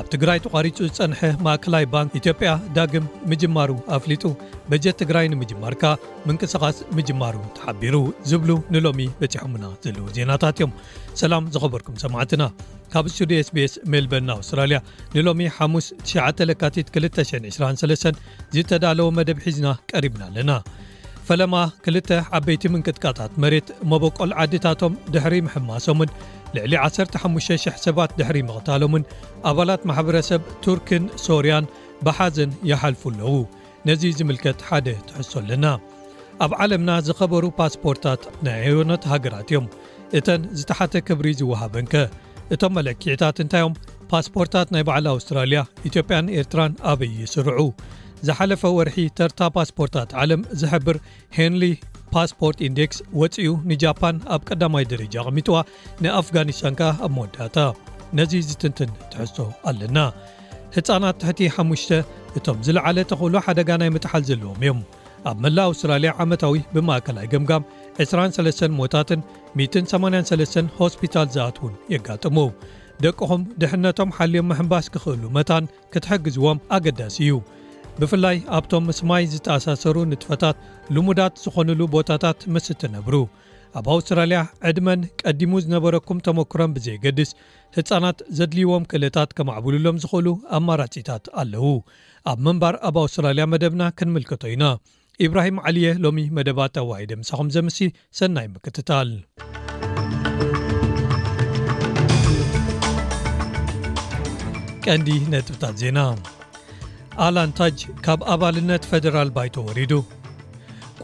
ኣብ ትግራይ ተቋሪፁ ዝፀንሐ ማእከላይ ባንክ ኢትዮጵያ ዳግም ምጅማሩ ኣፍሊጡ። በጀት ትግራይ ንምጅማር ከኣ ምንቅስቓስ ምጅማሩ ተሓቢሩ። ዝብሉ ንሎሚ በፂሖምና ዘለዉ ዜናታት እዮም። ሰላም ዝኸበርኩም ሰማዕትና ካብ ስቱድዮ ስቤስ ሜልበርን ኣውስትራልያ ንሎሚ ሓሙስ 9 ለካቲት 223 ዝተዳለወ መደብ ሒዝና ቀሪብና ኣለና። ፈለማ ክልተ ዓበይቲ ምንቅጥቃጣት መሬት መበቆል ዓድታቶም ድሕሪ ምሕማሶምን ልዕሊ 15,000 ሰባት ድሕሪ ምቕታሎምን ኣባላት ማሕበረሰብ ቱርክን ሶርያን ብሓዘን ይሓልፉ ኣለዉ ነዚ ዝምልከት ሓደ ትሕሶ ኣለና ኣብ ዓለምና ዝኸበሩ ፓስፖርታት ናይ ኣዮኖት ሃገራት እዮም እተን ዝተሓተ ክብሪ ዝወሃበንከ እቶም መለኪዕታት እንታይ እዮም ፓስፖርታት ናይ በዓል ኣውስትራልያ ኢትዮጵያን ኤርትራን ኣበይ ይስርዑ ዝሓለፈ ወርሒ ተርታ ፓስፖርታት ዓለም ዝሕብር ሄንሊ ፓስፖርት ኢንዴክስ ወጺኡ ንጃፓን ኣብ ቀዳማይ ደረጃ ኣቐሚጥዋ ንኣፍጋኒስታን ከኣ ኣብ መወዳእታ ነዚ ዝትንትን ትሕዝቶ ኣለና ህፃናት ትሕቲ ሓሙሽተ እቶም ዝለዓለ ተኽእሎ ሓደጋ ናይ ምጥሓል ዘለዎም እዮም ኣብ መላእ ኣውስትራልያ ዓመታዊ ብማእከላይ ገምጋም 23 ሞታትን 183 ሆስፒታል ዝኣትውን የጋጥሙ ደቅኹም ድሕነቶም ሓልዮም ምሕምባስ ክኽእሉ መታን ክትሕግዝዎም ኣገዳሲ እዩ። ብፍላይ ኣብቶም ምስ ማይ ዝተኣሳሰሩ ንጥፈታት ልሙዳት ዝኾኑሉ ቦታታት ምስ እትነብሩ። ኣብ ኣውስትራልያ ዕድመን ቀዲሙ ዝነበረኩም ተመክሮን ብዘየገድስ ህጻናት ዘድልይዎም ክእለታት ከማዕብሉሎም ዝኽእሉ ኣማራጺታት ኣለዉ። ኣብ ምንባር ኣብ ኣውስትራልያ መደብና ክንምልከቶ ኢና። ኢብራሂም ዓሊየ ሎሚ መደባት ኣዋሂደ ምሳኹም ዘምሲ ሰናይ ምክትታል። ቀንዲ ነጥብታት ዜና ኣላንታጅ ካብ ኣባልነት ፈደራል ባይቶ ወሪዱ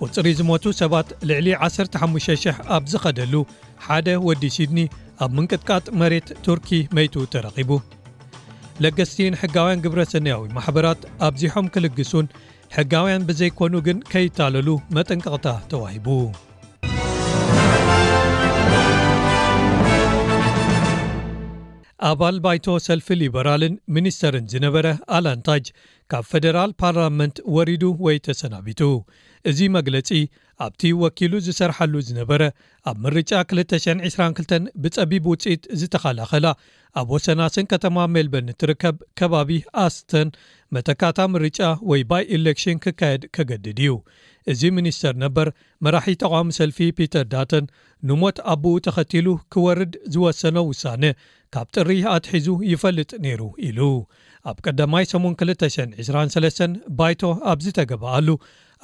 ቁፅሪ ዝሞቱ ሰባት ልዕሊ 15,00 ኣብ ዝኸደሉ ሓደ ወዲ ሲድኒ ኣብ ምንቅጥቃጥ መሬት ቱርኪ መይቱ ተረኺቡ ለገስቲን ሕጋውያን ግብረ ሰነያዊ ማሕበራት ኣብዚሖም ክልግሱን ሕጋውያን ብዘይኮኑ ግን ከይታለሉ መጠንቀቕታ ተዋሂቡ። ኣባል ባይቶ ሰልፊ ሊበራልን ሚኒስተርን ዝነበረ ኣላንታጅ ካብ ፈደራል ፓርላመንት ወሪዱ ወይ ተሰናቢቱ እዚ መግለጺ ኣብቲ ወኪሉ ዝሰርሓሉ ዝነበረ ኣብ ምርጫ ክልተ ሽሕን ዒስራን ክልተን ብጸቢብ ውጽኢት ዝተኻላኸላ ኣብ ወሰናስን ከተማ ሜልበርን እትርከብ ከባቢ ኣስተን መተካእታ ምርጫ ወይ ባይ ኢሌክሽን ክካየድ ከገድድ እዩ እዚ ሚኒስተር ነበር መራሒ ተቓዋሚ ሰልፊ ፒተር ዳተን ንሞት ኣቦኡ ተኸቲሉ ክወርድ ዝወሰኖ ውሳነ ካብ ጥሪ ኣትሒዙ ይፈልጥ ነይሩ ኢሉ። ኣብ ቀዳማይ ሰሙን ክልተ ሸን ዕስራን ሰለስተን ባይቶ ኣብ ዝተገበኣሉ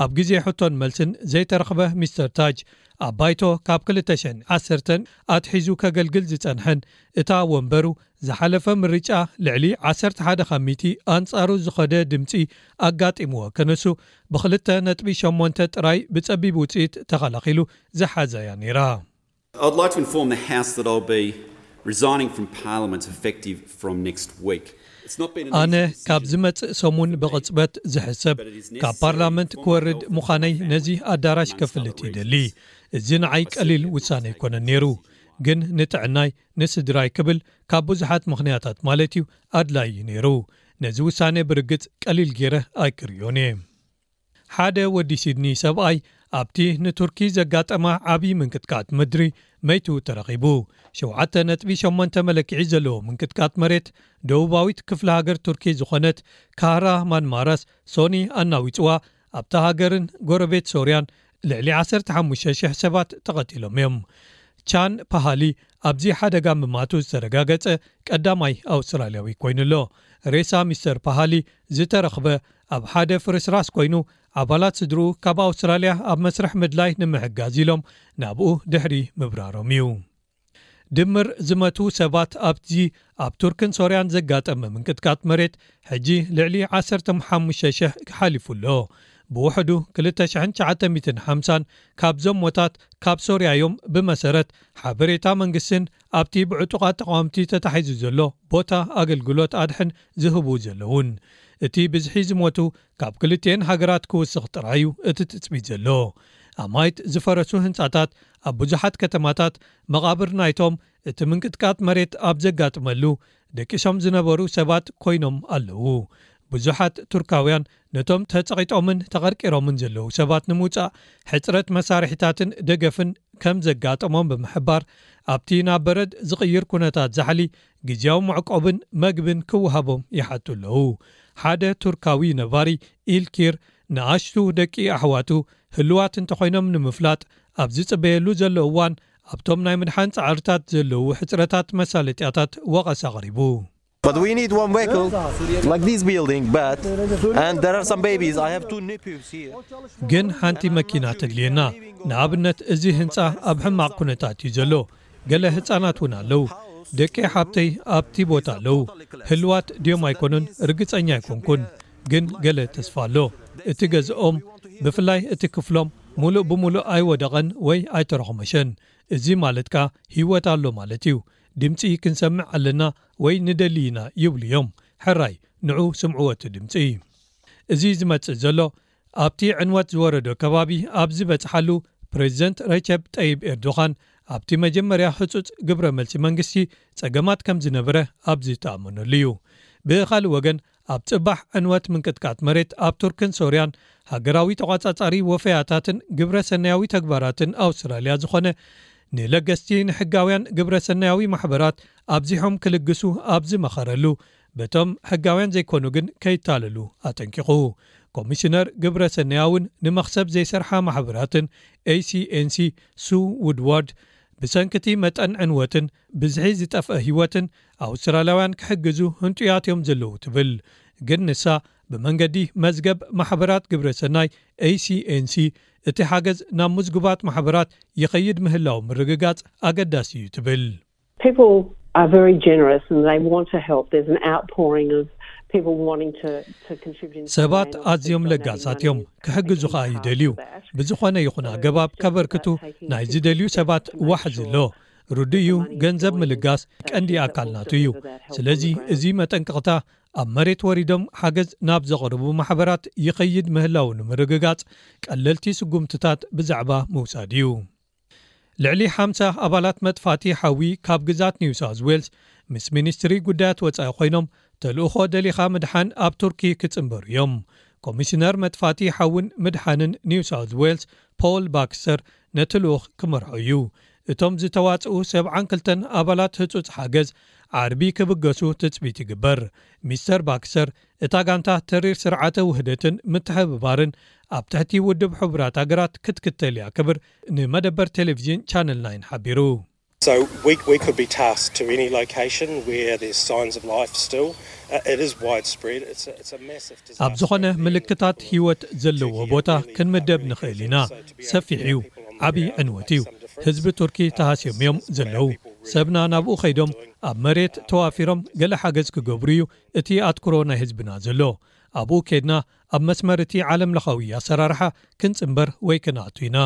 ኣብ ግዜ ሕቶን መልስን ዘይተረኽበ ሚስተር ታጅ ኣብ ባይቶ ካብ ክልተ ሸን ዓሰርተን ኣትሒዙ ከገልግል ዝጸንሐን እታ ወንበሩ ዝሓለፈ ምርጫ ልዕሊ ዓሰርተ ሓደ ካብ ሚእቲ ኣንጻሩ ዝኸደ ድምጺ ኣጋጢምዎ ከነሱ ብክልተ ነጥቢ ሸሞንተ ጥራይ ብጸቢብ ውጽኢት ተኸላኺሉ ዝሓዛ'ያ ነይራ። I would like to inform the House that I will be resigning from Parliament effective from next week. ኣነ ካብ ዝመጽእ ሰሙን ብቕጽበት ዝሕሰብ ካብ ፓርላመንት ክወርድ ምዃነይ ነዚ ኣዳራሽ ከፍልጥ ይደሊ እዚ ንዓይ ቀሊል ውሳነ ኣይኮነን ነይሩ ግን ንጥዕናይ ንስድራይ ክብል ካብ ብዙሓት ምኽንያታት ማለት እዩ ኣድላይ እዩ ነይሩ ነዚ ውሳነ ብርግጽ ቀሊል ገይረ ኣይክርዮን እየ ሓደ ወዲ ሲድኒ ሰብኣይ ኣብቲ ንቱርኪ ዘጋጠማ ዓቢ ምንቅጥቃጥ ምድሪ መይቱ ተረኺቡ። ሸውዓተ ነጥቢ ሸሞንተ መለክዒ ዘለዎ ምንቅጥቃጥ መሬት ደቡባዊት ክፍለ ሃገር ቱርኪ ዝኾነት ካህራማንማራስ ሶኒ ኣናዊጽዋ፣ ኣብታ ሃገርን ጎረቤት ሶርያን ልዕሊ ዓሰርተ ሓሙሽተ ሽሕ ሰባት ተቐቲሎም እዮም። ቻን ፓሃሊ ኣብዚ ሓደጋ ምማቱ ዝተረጋገጸ ቀዳማይ ኣውስትራልያዊ ኮይኑ ኣሎ። ሬሳ ሚስተር ፓሃሊ ዝተረኽበ ኣብ ሓደ ፍርስራስ ኮይኑ፣ ኣባላት ስድርኡ ካብ ኣውስትራልያ ኣብ መስርሕ ምድላይ ንምሕጋዝ ኢሎም ናብኡ ድሕሪ ምብራሮም እዩ። ድምር ዝመቱ ሰባት ኣብቲ ኣብ ቱርክን ሶርያን ዘጋጠመ ምንቅጥቃጥ መሬት ሕጂ ልዕሊ ዓሰርተ ሓሙሽተ ሽሕ ሓሊፉ ኣሎ። ብውሕዱ ክልተ ሽሕን ትሽዓተ ሚእትን ሓምሳን ካብዞም ሞታት ካብ ሶርያ'ዮም ብመሰረት ሓበሬታ መንግስትን ኣብቲ ብዕጡቓት ተቓወምቲ ተታሒዙ ዘሎ ቦታ ኣገልግሎት ኣድሕን ዝህቡ ዘለዉን። እቲ ብዝሒ ዝሞቱ ካብ ክልቲኤን ሃገራት ክውስኽ ጥራይ'ዩ እቲ ትጽቢት ዘሎ። ኣማኢት ዝፈረሱ ህንጻታት፣ ኣብ ብዙሓት ከተማታት መቓብር ናይቶም እቲ ምንቅጥቃጥ መሬት ኣብ ዘጋጥመሉ ደቂሶም ዝነበሩ ሰባት ኮይኖም ኣለዉ። ብዙሓት ቱርካውያን ነቶም ተጸቒጦምን ተቐርቂሮምን ዘለዉ ሰባት ንምውጻእ ሕጽረት መሳርሒታትን ደገፍን ከም ዘጋጠሞም ብምሕባር ኣብቲ ናብ በረድ ዝቕይር ኩነታት ዛሕሊ ግዝያዊ መዕቆብን መግብን ክወሃቦም ይሓቱ ኣለዉ። ሓደ ቱርካዊ ነባሪ ኢልኪር ንኣሽቱ ደቂ ኣሕዋቱ ህሉዋት እንተኾይኖም ንምፍላጥ ኣብ ዝጽበየሉ ዘሎ እዋን ኣብቶም ናይ ምድሓን ጻዕርታት ዘለዉ ሕጽረታት መሳለጥያታት ወቐሳ ኣቕሪቡ። ግን ሓንቲ መኪና ተድልየና፣ ንኣብነት እዚ ህንጻ ኣብ ሕማቕ ኩነታት እዩ ዘሎ፣ ገለ ህጻናት እውን ኣለዉ፣ ደቂ ሓብተይ ኣብቲ ቦታ ኣለዉ፣ ህልዋት ድዮም ኣይኮኑን ርግጸኛ ኣይኮንኩን፣ ግን ገለ ተስፋ ኣሎ፣ እቲ ገዝኦም ብፍላይ እቲ ክፍሎም ሙሉእ ብሙሉእ ኣይወደቐን ወይ ኣይተረኾመሸን እዚ ማለት ከኣ ሂወት ኣሎ ማለት እዩ ድምጺ ክንሰምዕ ኣለና ወይ ንደሊ ኢና ይብሉ እዮም ሕራይ ንዑ ስምዕዎ እቲ ድምጺ እዚ ዝመጽእ ዘሎ ኣብቲ ዕንወት ዝወረዶ ከባቢ ኣብ ዝበጽሓሉ ፕረዚደንት ረቸብ ጠይብ ኤርዶኻን ኣብቲ መጀመርያ ህጹጽ ግብረ መልሲ መንግስቲ ጸገማት ከምዝነበረ ኣብ ዝተኣመነሉ እዩ ብኻልእ ወገን ኣብ ጽባሕ ዕንወት ምንቅጥቃጥ መሬት ኣብ ቱርክን ሶርያን፣ ሃገራዊ ተቋጻጻሪ ወፈያታትን ግብረ ሰናያዊ ተግባራትን ኣውስትራልያ ዝኾነ ንለገስቲ ንሕጋውያን ግብረ ሰናያዊ ማሕበራት ኣብዚሖም ክልግሱ ኣብ ዝመኸረሉ በቶም ሕጋውያን ዘይኮኑ ግን ከይታለሉ ኣጠንቂቑ። ኮሚሽነር ግብረ ሰናያውን ንመኽሰብ ዘይሰርሓ ማሕበራትን ACNC ሱ ውድዋርድ ብሰንኪ'ቲ መጠን ዕንወትን ብዝሒ ዝጠፍአ ህይወትን ኣውስትራልያውያን ክሕግዙ ህንጡያት እዮም ዘለዉ ትብል። ግን ንሳ ብመንገዲ መዝገብ ማሕበራት ግብረ ሰናይ፣ ACNC፣ እቲ ሓገዝ ናብ ምዝጉባት ማሕበራት ይኸይድ ምህላዉ ምርግጋጽ ኣገዳሲ እዩ ትብል። ሰባት ኣዝዮም ለጋሳት እዮም፣ ክሕግዙ ኸኣ ይደልዩ። ብዝዀነ ይኹን ኣገባብ ከበርክቱ ናይ ዝደልዩ ሰባት ዋሕዚ ኣሎ። ርዱእ እዩ፣ ገንዘብ ምልጋስ ቀንዲ ኣካል ናቱ እዩ። ስለዚ እዚ መጠንቀቕታ ኣብ መሬት ወሪዶም ሓገዝ ናብ ዘቕርቡ ማሕበራት ይኸይድ ምህላዉ ንምርግጋጽ ቀለልቲ ስጉምትታት ብዛዕባ ምውሳድ እዩ። ልዕሊ ሓምሳ ኣባላት መጥፋእቲ ሓዊ ካብ ግዝኣት ኒው ሳውዝ ዌልስ ምስ ሚኒስትሪ ጉዳያት ወጻኢ ኮይኖም ተልእኾ ደሊኻ ምድሓን ኣብ ቱርኪ ክጽንበሩ እዮም። ኮሚሽነር መጥፋእቲ ሓውን ምድሓንን ኒው ሳውዝ ዌልስ ፖል ባክስተር ነቲ ልኡኽ ክመርሖ እዩ። እቶም ዝተዋጽኡ ሰብዓን ክልተን ኣባላት ህጹጽ ሓገዝ ዓርቢ ክብገሱ ትጽቢት ይግበር። ሚስተር ባክሰር፣ እታ ጋንታ ተሪር ስርዓተ ውህደትን ምትሕብባርን ኣብ ትሕቲ ውድብ ሕቡራት ሃገራት ክትክተል እያ ክብር ንመደበር ቴሌቪዥን ቻነል ናይን ሓቢሩ። ኣብ ዝዀነ ምልክታት ህይወት ዘለዎ ቦታ ክንምደብ ንኽእል ኢና። ሰፊሕ እዩ። ዓቢ ዕንወት እዩ። ህዝቢ ቱርኪ ተሃስዮም እዮም ዘለዉ። ሰብና ናብኡ ከይዶም ኣብ መሬት ተዋፊሮም ገለ ሓገዝ ክገብሩ እዩ እቲ ኣትኵሮ ናይ ህዝብና ዘሎ። ኣብኡ ኬድና ኣብ መስመር እቲ ዓለምለኻዊ ኣሰራርሓ ክንጽንበር ወይ ክንኣቱ ኢና።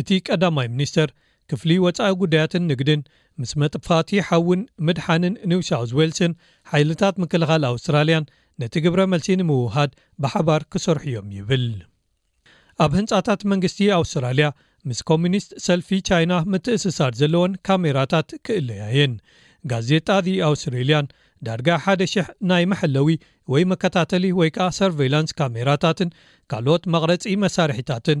እቲ ቀዳማይ ሚኒስተር ክፍሊ ወጻኢ ጉዳያትን ንግድን ምስ መጥፋእቲ ሓውን ምድሓንን ኒው ሳውዝ ዌልስን ሓይልታት ምክልኻል ኣውስትራልያን ነቲ ግብረ መልሲ ንምውህሃድ ብሓባር ክሰርሑ'ዮም ይብል። ኣብ ህንጻታት መንግስቲ ኣውስትራልያ ምስ ኮሚኒስት ሰልፊ ቻይና ምትእስሳር ዘለወን ካሜራታት ክእለያ'የን። ጋዜጣ ዚ ኣውስትሬልያን ዳርጋ ሓደ ሽሕ ናይ መሐለዊ ወይ መከታተሊ ወይ ከኣ ሰርቨይላንስ ካሜራታትን ካልኦት መቕረጺ መሳርሒታትን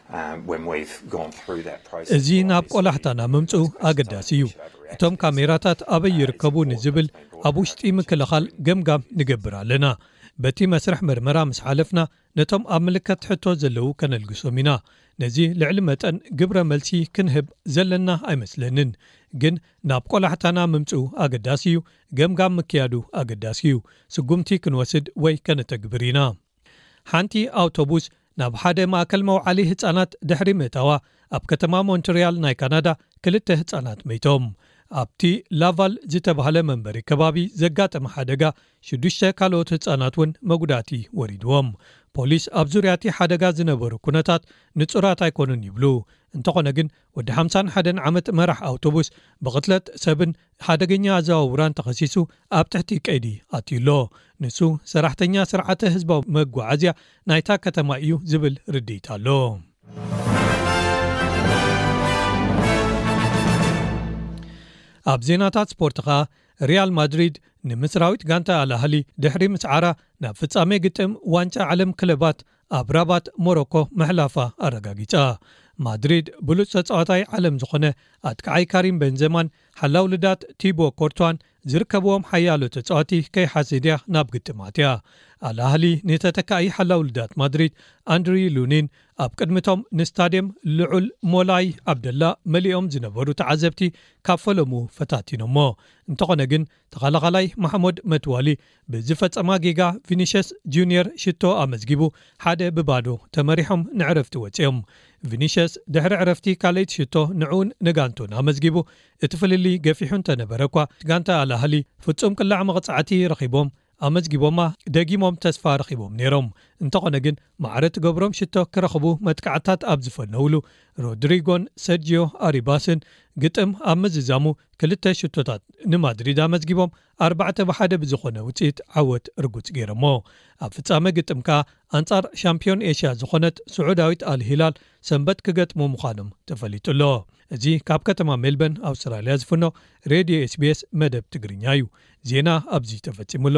እዚ ናብ ቆላሕታና ምምጽኡ ኣገዳሲ እዩ። እቶም ካሜራታት ኣበይ ይርከቡ ንዝብል ኣብ ውሽጢ ምክልኻል ገምጋም ንገብር ኣለና። በቲ መስርሕ መርመራ ምስ ሓለፍና ነቶም ኣብ ምልከት ሕቶ ዘለዉ ከነልግሶም ኢና። ነዚ ልዕሊ መጠን ግብረ መልሲ ክንህብ ዘለና ኣይመስለንን። ግን ናብ ቆላሕታና ምምጽኡ ኣገዳሲ እዩ፣ ገምጋም ምክያዱ ኣገዳሲ እዩ። ስጉምቲ ክንወስድ ወይ ከነተግብር ኢና። ሓንቲ ኣውቶቡስ ናብ ሓደ ማእከል መውዓሊ ህጻናት ድሕሪ ምእታዋ ኣብ ከተማ ሞንትርያል ናይ ካናዳ ክልተ ህጻናት መይቶም። ኣብቲ ላቫል ዝተባህለ መንበሪ ከባቢ ዘጋጠመ ሓደጋ ሽዱሽተ ካልኦት ህጻናት እውን መጉዳእቲ ወሪድዎም። ፖሊስ ኣብ ዙርያ እቲ ሓደጋ ዝነበሩ ኩነታት ንጹራት ኣይኮኑን ይብሉ። እንተኾነ ግን ወዲ ሓምሳን ሓደን ዓመት መራሕ ኣውቶቡስ ብቕትለት ሰብን ሓደገኛ ኣዘዋውራን ተኸሲሱ ኣብ ትሕቲ ቀይዲ ኣትዩ ኣሎ። ንሱ ሰራሕተኛ ስርዓተ ህዝባዊ መጓዓዝያ ናይታ ከተማ እዩ ዝብል ርድኢት ኣሎ። ኣብ ዜናታት ስፖርት ከኣ ሪያል ማድሪድ ንምስራዊት ጋንታ ኣልኣህሊ ድሕሪ ምስዓራ ናብ ፍጻሜ ግጥም ዋንጫ ዓለም ክለባት ኣብ ራባት ሞሮኮ ምሕላፋ ኣረጋጊጻ። ማድሪድ ብሉጽ ተጻዋታይ ዓለም ዝኾነ ኣጥቃዓይ ካሪም በንዘማን ሓላው ልዳት ቲቦ ኮርቷን ዝርከብዎም ሓያሎ ተጻወቲ ከይሓሲድያ ናብ ግጥም ኣትያ። ኣል ኣህሊ ንተተካኢ ሓላው ልዳት ማድሪድ ኣንድሪ ሉኒን ኣብ ቅድሚቶም ንስታድየም ልዑል ሞላይ ዓብደላ መሊኦም ዝነበሩ ተዓዘብቲ ካብ ፈለሙ ፈታቲኖሞ እንተኾነ ግን ተኸላኻላይ ማሕሙድ መትዋሊ ብዝፈጸማ ጌጋ ቪኒሸስ ጁንየር ሽቶ ኣመዝጊቡ ሓደ ብባዶ ተመሪሖም ንዕረፍቲ ወጺኦም። ቪኒሸስ ድሕሪ ዕረፍቲ ካልኣይቲ ሽቶ ንዕኡን ንጋንቱን ኣመዝጊቡ እቲ ፍልልይ ገፊሑ እንተነበረ'ኳ ጋንታ ኣል ኣህሊ ፍጹም ቅላዕ መቕጻዕቲ ረኺቦም ኣመዝጊቦማ ደጊሞም ተስፋ ረኺቦም ነይሮም እንተኾነ ግን ማዕረ ትገብሮም ሽቶ ክረኽቡ መጥቃዕትታት ኣብ ዝፈነውሉ ሮድሪጎን ሰርጂዮ ኣሪባስን ግጥም ኣብ ምዝዛሙ ክልተ ሽቶታት ንማድሪድ ኣመዝጊቦም ኣርባዕተ ብ ሓደ ብዝኾነ ውጽኢት ዓወት ርጉጽ ገይሮሞ። ኣብ ፍጻመ ግጥም ከኣ ኣንጻር ሻምፕዮን ኤሽያ ዝኾነት ስዑዳዊት ኣል ሂላል ሰንበት ክገጥሙ ምዃኖም ተፈሊጡ'ሎ። እዚ ካብ ከተማ ሜልበን ኣውስትራልያ ዝፍኖ ሬድዮ ኤስቢኤስ መደብ ትግርኛ'ዩ። ዜና ኣብዚ ተፈጺሙ'ሎ።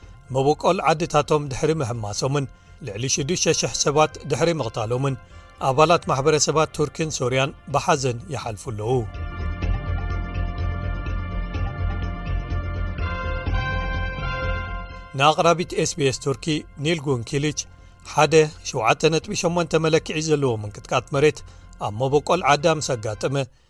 መበቆል ዓድታቶም ድሕሪ ምህማሶምን ልዕሊ 6,0000 ሰባት ድሕሪ ምቕታሎምን ኣባላት ማሕበረሰባት ቱርክን ሶርያን ብሓዘን ይሓልፉ ኣለዉ ንኣቕራቢት ስbs ቱርኪ ኒልጉን ኪልች ሓደ 78 መለክዒ ዘለዎ ምንቅጥቃት መሬት ኣብ መበቆል ዓዳ ምስ ኣጋጥመ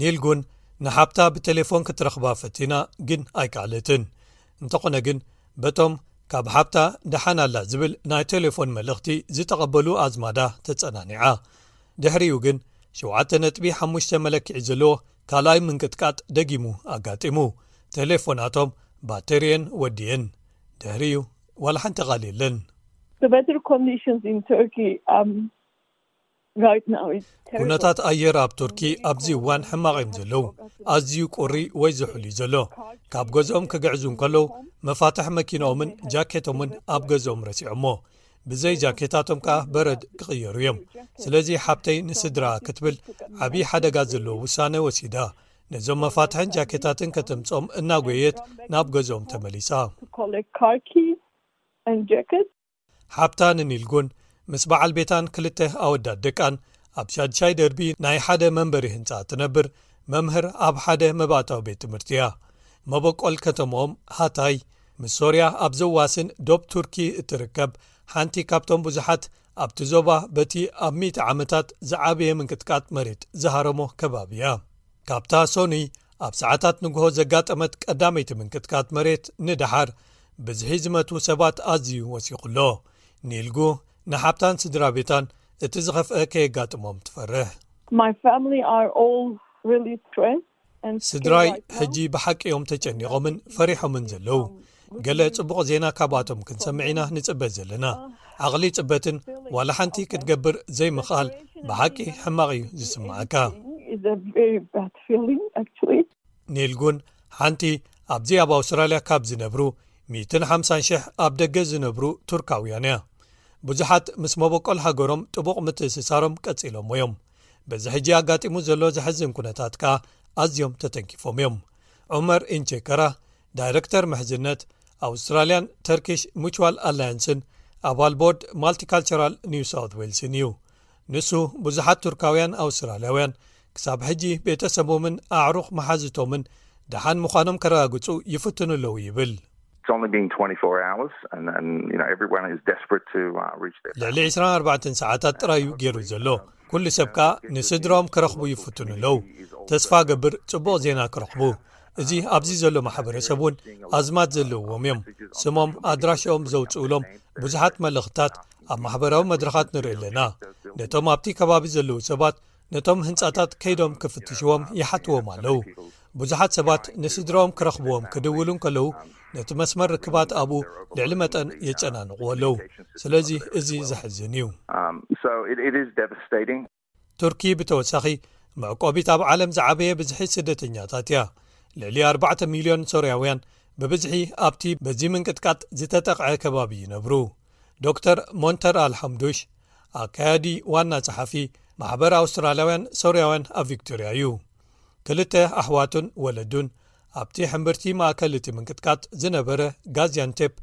ኒልጉን ንሓብታ ብተሌፎን ክትረኽባ ፈቲና ግን ኣይከኣለትን። እንተኾነ ግን በቶም ካብ ሓብታ ደሓን ኣላ ዝብል ናይ ተሌፎን መልእኽቲ ዝተቐበሉ ኣዝማዳ ተጸናኒዓ። ድሕሪኡ ግን ሸውዓተ ነጥቢ ሓሙሽተ መለክዒ ዘለዎ ካልኣይ ምንቅጥቃጥ ደጊሙ ኣጋጢሙ። ተሌፎናቶም ባተሪየን ወዲኤን። ድሕሪኡ ዋላ ሓንቲ ቓል የለን። The Better Conditions in Turkey ኣብ ኩነታት ኣየር ኣብ ቱርኪ ኣብዚ እዋን ሕማቕ እዮም ዘለዉ ኣዝዩ ቁሪ ወይ ዝሑል እዩ ዘሎ ካብ ገዝኦም ክግዕዙ እንከለዉ መፋትሕ መኪኖኦምን ጃኬቶምን ኣብ ገዝኦም ረሲዖሞ ብዘይ ጃኬታቶም ከኣ በረድ ክቕየሩ እዮም ስለዚ ሓብተይ ንስድራ ክትብል ዓብዪ ሓደጋ ዘለዎ ውሳነ ወሲዳ ነዞም መፋትሕን ጃኬታትን ከተምጾም እናጎየት ናብ ገዝኦም ተመሊሳ ሓብታ ንኒልጉን ምስ በዓል ቤታን ክልተ ኣወዳት ደቃን ኣብ ሻድሻይ ደርቢ ናይ ሓደ መንበሪ ህንጻ እትነብር መምህር ኣብ ሓደ መባእታዊ ቤት ትምህርቲ እያ። መበቆል ከተምኦም ሃታይ ምስ ሶርያ ኣብ ዘዋስን ዶብ ቱርኪ እትርከብ ሓንቲ ካብቶም ብዙሓት ኣብቲ ዞባ በቲ ኣብ ሚእቲ ዓመታት ዝዓበየ ምንቅጥቃጥ መሬት ዝሃረሞ ከባቢ እያ። ካብታ ሶኑይ ኣብ ሰዓታት ንግሆ ዘጋጠመት ቀዳመይቲ ምንቅጥቃጥ መሬት ንደሓር ብዝሒ ዝመቱ ሰባት ኣዝዩ ወሲኹ ኣሎ። ኒልጉ ንሓብታን ስድራቤታን እቲ ዝኸፍኣ ከየጋጥሞም ትፈርህ። ስድራይ ሕጂ ብሓቂ እዮም ተጨኒቖምን ፈሪሖምን ዘለዉ። ገለ ጽቡቕ ዜና ካብኣቶም ክንሰምዕ ኢና ንጽበ ዘለና። ዓቕሊ ጽበትን ዋላ ሓንቲ ክትገብር ዘይምኽኣል ብሓቂ ሕማቕ እዩ ዝስምዓካ። ኒልጉን ሓንቲ ኣብዚ ኣብ ኣውስትራልያ ካብ ዝነብሩ 150,00 ኣብ ደገ ዝነብሩ ቱርካውያን እያ ብዙሓት ምስ መበቆል ሃገሮም ጥቡቕ ምትእስሳሮም ቀጺሎምዎ እዮም በዚ ሕጂ ኣጋጢሙ ዘሎ ዘሕዝን ኩነታት ከኣ ኣዝዮም ተተንኪፎም እዮም ዑመር ኢንቸከራ ዳይረክተር ምሕዝነት ኣውስትራልያን ተርኪሽ ሙችዋል ኣላያንስን ኣባል ቦርድ ማልቲካልቸራል ኒው ሳውት ዌልስን እዩ ንሱ ብዙሓት ቱርካውያን ኣውስትራልያውያን ክሳብ ሕጂ ቤተሰቦምን ኣዕሩኽ መሓዝቶምን ደሓን ምዃኖም ከረጋግጹ ይፍትኑ ኣለዉ ይብል ልዕሊ 24 ሰዓታት ጥራይዩ ገይሩ ዘሎ ኩሉ ሰብ ከኣ ንስድራኦም ክረኽቡ ይፍትኑ ኣለዉ ተስፋ ገብር ጽቡቕ ዜና ክረኽቡ እዚ ኣብዚ ዘሎ ማሕበረሰብ እውን ኣዝማድ ዘለዎም እዮም ስሞም ኣድራሻኦም ዘውፅኡሎም ብዙሓት መልእኽትታት ኣብ ማሕበራዊ መድረኻት ንርኢ ኣለና ነቶም ኣብቲ ከባቢ ዘለዉ ሰባት ነቶም ህንፃታት ከይዶም ክፍትሽዎም ይሓትዎም ኣለዉ ብዙሓት ሰባት ንስድራኦም ክረኽብዎም ክድውሉ ከለዉ ነቲ መስመር ርክባት ኣብኡ ልዕሊ መጠን የጨናንቕዎ ኣለዉ ስለዚ እዚ ዘሕዝን እዩ um, ቱርኪ ብተወሳኺ መዕቆቢት ኣብ ዓለም ዝዓበየ ብዝሒ ስደተኛታት እያ ልዕሊ 4 ሚልዮን ሶርያውያን ብብዝሒ ኣብቲ በዚ ምንቅጥቃጥ ዝተጠቕዐ ከባቢ ይነብሩ ዶክተር ሞንተር ኣልሓምዱሽ ኣካያዲ ዋና ጸሓፊ ማሕበር ኣውስትራልያውያን ሶርያውያን ኣብ ቪክቶርያ እዩ ክልተ ኣሕዋቱን ወለዱን ኣብቲ ሕምብርቲ ማእከል እቲ ምንቅጥቃጥ ዝነበረ ጋዝያንቴፕ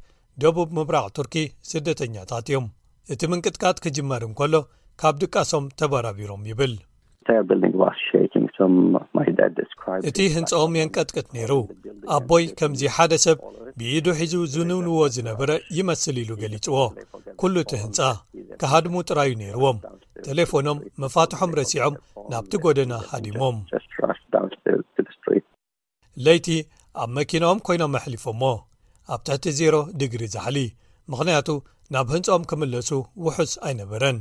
ደቡብ ምብራቕ ቱርኪ ስደተኛታት እዮም እቲ ምንቅጥቃጥ ክጅመር እንከሎ ካብ ድቃሶም ተበራቢሮም ይብል። እቲ ህንጻኦም የንቀጥቅጥ ነይሩ ኣቦይ ከምዚ ሓደ ሰብ ብኢዱ ሒዙ ዝንውንዎ ዝነበረ ይመስል ኢሉ ገሊጽዎ ኩሉ እቲ ህንጻ ክሃድሙ ጥራዩ ነይርዎም ቴሌፎኖም መፋትሖም ረሲዖም ናብቲ ጎደና ሃዲሞም ለይቲ ኣብ መኪናኦም ኮይኖም ኣሕሊፎሞ ኣብ ትሕቲ ዜሮ ዲግሪ ዛሕሊ ምኽንያቱ ናብ ህንጾኦም ክምለሱ ውሑስ ኣይነበረን።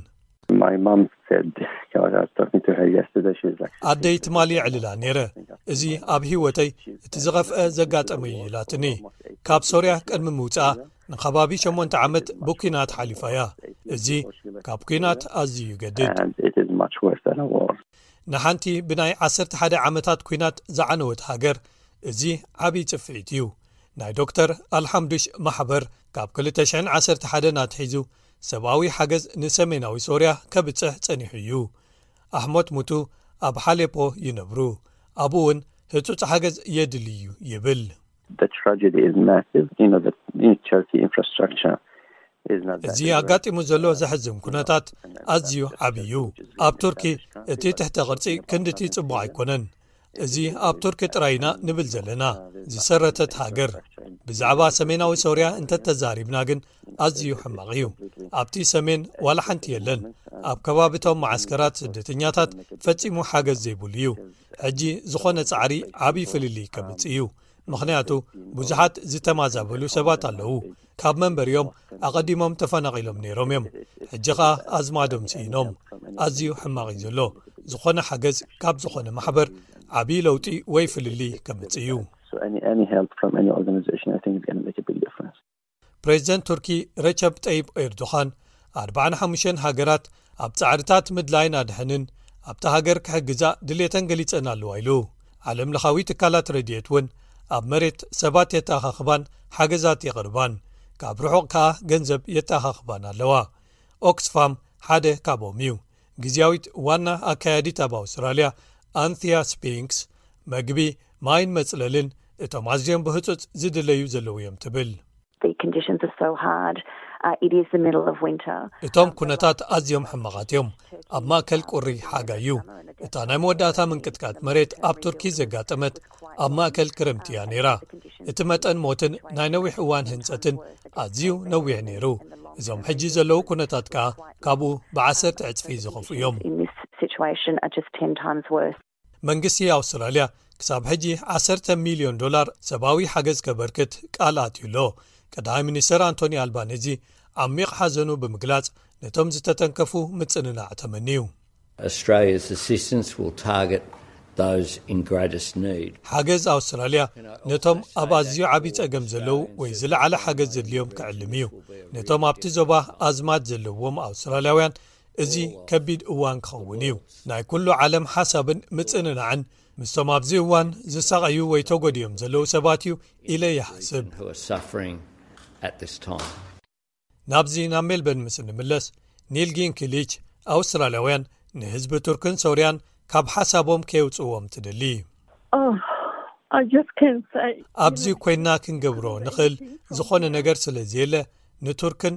ኣደይ ትማሊ የዕልላ ነይረ እዚ ኣብ ህይወተይ እቲ ዝኸፍአ ዘጋጠመዩ ኢላትኒ ካብ ሶርያ ቅድሚ ምውጽኣ ንከባቢ 8 ዓመት ብኲናት ሓሊፋ እያ እዚ ካብ ኲናት ኣዝዩ ይገድድ ንሓንቲ ብናይ ዓሰርተ ሓደ ዓመታት ኲናት ዝዓነወት ሃገር እዚ ዓብዪ ጽፍዒት እዩ ናይ ዶክተር ኣልሓምዱሽ ማሕበር ካብ 201 ናትሒዙ ሰብኣዊ ሓገዝ ንሰሜናዊ ሶርያ ከብጽሕ ጸኒሑ እዩ ኣሕሞት ሙቱ ኣብ ሓሌፖ ይነብሩ ኣብኡ እውን ህጹፅ ሓገዝ የድልዩ ይብል እዚ ኣጋጢሙ ዘሎ ዘሕዝን ኩነታት ኣዝዩ ዓብ እዩ ኣብ ቱርኪ እቲ ትሕተ ቅርፂ ክንዲቲ ፅቡቅ ኣይኮነን እዚ ኣብ ቱርኪ ጥራይ ኢና ንብል ዘለና ዝሰረተት ሃገር ብዛዕባ ሰሜናዊ ሶርያ እንተተዛሪብና ግን ኣዝዩ ሕማቅ እዩ ኣብቲ ሰሜን ዋላ ሓንቲ የለን ኣብ ከባቢቶም መዓስከራት ስደተኛታት ፈፂሙ ሓገዝ ዘይብሉ እዩ ሕጂ ዝኾነ ጻዕሪ ዓብዪ ፍልልይ ከምጽእ እዩ ምኽንያቱ ብዙሓት ዝተማዛበሉ ሰባት ኣለዉ ካብ መንበር እዮም ኣቐዲሞም ተፈናቒሎም ነይሮም እዮም ሕጂ ኸኣ ኣዝማዶም ስኢኖም ኣዝዩ ሕማቕ እዩ ዘሎ ዝኾነ ሓገዝ ካብ ዝኾነ ማሕበር ዓብዪ ለውጢ ወይ ፍልልይ ከምጽእ እዩ ፕሬዚደንት ቱርኪ ረቸብ ጠይብ ኤርዱኻን ኣርባዓን ሓሙሽተን ሃገራት ኣብ ጻዕርታት ምድላይን ኣድሕንን ኣብታ ሃገር ክሕግዛ ድልተን ገሊጸን ኣለዋ ኢሉ ዓለም ለኻዊ ትካላት ረድኤት እውን ኣብ መሬት ሰባት የተኣኻኽባን ሓገዛት የቕርባን ካብ ርሑቕ ከኣ ገንዘብ የተኣኻኽባን ኣለዋ ኦክስፋም ሓደ ካብኦም እዩ ግዜያዊት ዋና ኣካያዲት ኣብ ኣውስትራልያ ኣንቲያ ስፒንክስ መግቢ ማይን መጽለልን እቶም ኣዝዮም ብህጹጽ ዝድለዩ ዘለዉ እዮም ትብል። እቶም ኩነታት ኣዝዮም ሕማቓት እዮም። ኣብ ማእከል ቁሪ ሓጋይ እዩ። እታ ናይ መወዳእታ ምንቅጥቃጥ መሬት ኣብ ቱርኪ ዘጋጠመት ኣብ ማእከል ክረምቲ እያ ነይራ። እቲ መጠን ሞትን ናይ ነዊሕ እዋን ህንጸትን ኣዝዩ ነዊሕ ነይሩ፣ እዞም ሕጂ ዘለዉ ኩነታት ከኣ ካብኡ ብዓሰርተ ዕጽፊ ዝኸፍኡ እዮም። መንግስቲ ኣውስትራልያ ክሳብ ሕጂ ዓሰርተ ሚልዮን ዶላር ሰብኣዊ ሓገዝ ከበርክት ቃል ኣትዩ ኣሎ ቀዳማይ ሚኒስተር ኣንቶኒ ኣልባነዚ ዓሚቕ ሓዘኑ ብምግላጽ ነቶም ዝተተንከፉ ምጽንናዕ ተመንዩ ሓገዝ ኣውስትራልያ ነቶም ኣብ ኣዝዩ ዓብዪ ጸገም ዘለዉ ወይ ዝለዓለ ሓገዝ ዘድልዮም ክዕልም እዩ ነቶም ኣብቲ ዞባ ኣዝማት ዘለዎም ኣውስትራልያውያን እዚ ከቢድ እዋን ክኸውን እዩ ናይ ኩሉ ዓለም ሓሳብን ምጽንናዕን ምስቶም ኣብዚ እዋን ዝሳቐዩ ወይ ተጎዲዮም ዘለዉ ሰባት እዩ ኢለ ይሓስብ። ናብዚ ናብ ሜልበርን ምስ እንምለስ ኒል ጊንኪሊች ኣውስትራልያውያን ንህዝቢ ቱርክን ሶርያን ካብ ሓሳቦም ከየውጽዎም ትደሊ። ኣብዚ ኮይንና ክንገብሮ ንኽእል ዝኾነ ነገር ስለዘየለ ንቱርክን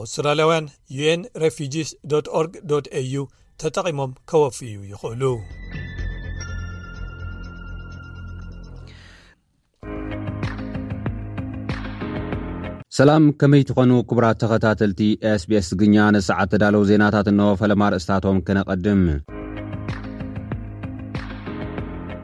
ኣውስትራልያውያን ዩን ረፊጂስ ኦርግ au ተጠቒሞም ከወፍዩ ይኽእሉ ሰላም ከመይ ትኾኑ ክቡራት ተኸታተልቲ ስbስ ትግኛ ንሰዓት ተዳለዉ ዜናታት እኖ ፈለማ ርእስታቶም ክነቐድም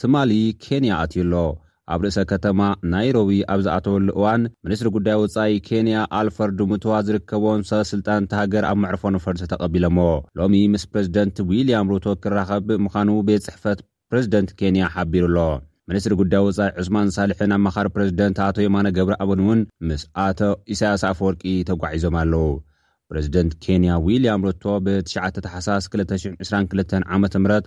ትማሊ ኬንያ ኣትዩ ኣሎ። ኣብ ርእሰ ከተማ ናይሮቢ ኣብ ዝኣተወሉ እዋን፣ ሚኒስትሪ ጉዳይ ወጻኢ ኬንያ ኣልፈርድ ሙትዋ ዝርከቦም ሰበስልጣን እታ ሃገር ኣብ መዕርፎ ነፈርቲ ተቐቢሎምዎ። ሎሚ ምስ ፕረዚደንት ዊልያም ሩቶ ክራኸብ ምዃኑ ቤት ጽሕፈት ፕረዚደንት ኬንያ ሓቢሩ'ሎ። ሚኒስትሪ ጉዳይ ወጻኢ ዑስማን ሳልሕን ኣማኻሪ ፕረዚደንት ኣቶ የማነ ገብረኣብን'ውን ምስ ኣቶ ኢሳይያስ ኣፈወርቂ ተጓዒዞም ኣለዉ። ፕረዚደንት ኬንያ ዊልያም ሩቶ ብ ትሽዓተ ታሕሳስ ክልተ ሽሕን ዕስራን ክልተን ዓመተ ምህረት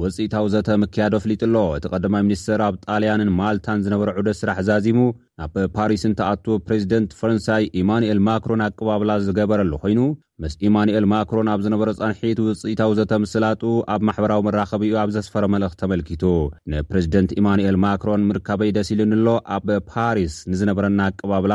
ውጽኢታዊ ዘተ ምክያዱ ኣፍሊጡ ኣሎ። እቲ ቀዳማይ ሚኒስተር ኣብ ጣልያንን ማልታን ዝነበሮ ዑደት ስራሕ ዛዚሙ ናብ ፓሪስ እንትኣቱ ፕረዚደንት ፈረንሳይ ኢማኑኤል ማክሮን ኣቀባብላ ዝገበረሉ ኮይኑ ምስ ኢማኑኤል ማክሮን ኣብ ዝነበሮ ጻንሒት ውጽኢታዊ ዘተ ምስላጡ ኣብ ማሕበራዊ መራኸቢኡ ኣብ ዘስፈሮ መልእኽቲ ተመልኪቱ። ንፕረዚደንት ኢማኑኤል ማክሮን ምርካበይ ደስ ኢሉኒ ኣሎ፣ ኣብ ፓሪስ ንዝነበረና ኣቀባብላ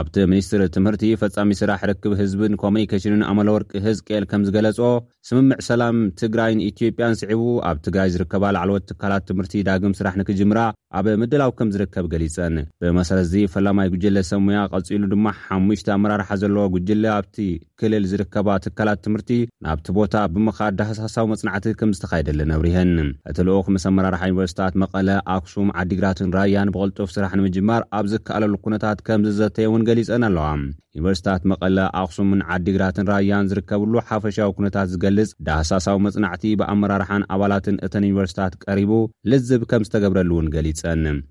ኣብቲ ሚኒስትሪ ትምህርቲ ፈፃሚ ስራሕ ርክብ ህዝብን ኮሙኒኬሽንን ኣመለወርቅ ህዝቅኤል ከምዝገለፆ፣ ስምምዕ ሰላም ትግራይን ኢትዮጵያን ስዒቡ ኣብ ትግራይ ዝርከባ ላዕለዎት ትካላት ትምህርቲ ዳግም ስራሕ ንክጅምራ ኣብ ምድላው ከምዝርከብ ገሊፀን። ብመሰረት እዚ ፈላማይ ጉጅለ ሰብ ሙያ ቀፂሉ ድማ ሓሙሽተ ኣመራርሓ ዘለዎ ጉጅለ ኣብቲ ክልል ዝርከባ ትካላት ትምህርቲ ናብቲ ቦታ ብምኻድ ዳህሳሳዊ መፅናዕቲ ከምዝተኻየደለን ኣብሪሀን። እቲ ልኡኽ ምስ ኣመራርሓ ዩኒቨርሲቲታት መቐለ፣ ኣክሱም፣ ዓዲግራትን ራያን ብቕልጡፍ ስራሕ ንምጅማር ኣብ ዝከኣለሉ ኩነታት ከምዝዘተየ እውን ገሊፀን ኣለዋ። ዩኒቨርሲቲታት መቐለ፣ ኣክሱምን ዓዲግራትን ራያን ዝርከብሉ ሓፈሻዊ ኩነታት ዝገልፅ ዳህሳሳዊ መፅናዕቲ ብኣመራርሓን ኣባላትን እተን ዩኒቨርሲቲታት ቀሪቡ ልዝብ ከምዝተገብረሉ እውን ገሊፀን።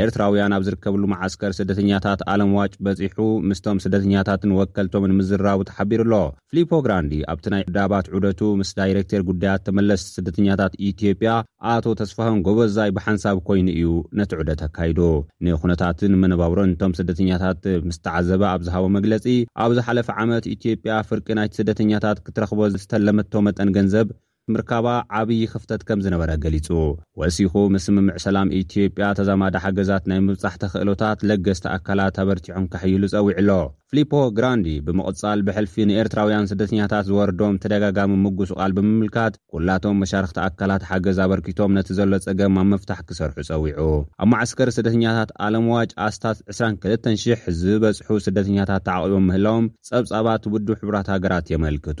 ኤርትራውያን ኣብ ዝርከብሉ መዓስከር ስደተኛታት ኣለም ዋጭ በጺሑ ምስቶም ስደተኛታትን ወከልቶምን ምዝራቡ ተሓቢሩ ኣሎ። ፍሊፖ ግራንዲ ኣብቲ ናይ ዳባት ዑደቱ ምስ ዳይሬክቴር ጉዳያት ተመለስቲ ስደተኛታት ኢትዮጵያ ኣቶ ተስፋሁን ጎበዛይ ብሓንሳብ ኮይኑ እዩ ነቲ ዑደት ኣካይዱ። ንኩነታትን መነባብሮን እቶም ስደተኛታት ምስ ተዓዘበ ኣብ ዝሃቦ መግለጺ፣ ኣብ ዝሓለፈ ዓመት ኢትዮጵያ ፍርቂ ናይቲ ስደተኛታት ክትረኽቦ ዝተለመቶ መጠን ገንዘብ ምርካባ ዓብዪ ክፍተት ከምዝነበረ ገሊፁ። ወሲኹ ምስ ስምምዕ ሰላም ኢትዮጵያ ተዛማዲ ሓገዛት ናይ ምብፃሕ ተኽእሎታት ለገስቲ ኣካላት ኣበርቲዖም ከሐይሉ ፀዊዑ ኣሎ። ፍሊፖ ግራንዲ ብምቕፃል ብሕልፊ ንኤርትራውያን ስደተኛታት ዝወርዶም ተደጋጋሚ ምጉስቛል ብምምልካት ኩላቶም መሻርኽቲ ኣካላት ሓገዝ ኣበርኪቶም ነቲ ዘሎ ፀገም ኣብ ምፍታሕ ክሰርሑ ፀዊዑ። ኣብ መዓስከር ስደተኛታት ኣለምዋጭ ኣስታት ዕስራን ክልተን ሽሕ ዝበፅሑ ስደተኛታት ተዓቝቦም ምህላዎም ፀብፃባት ውድብ ሕቡራት ሃገራት የመልክቱ።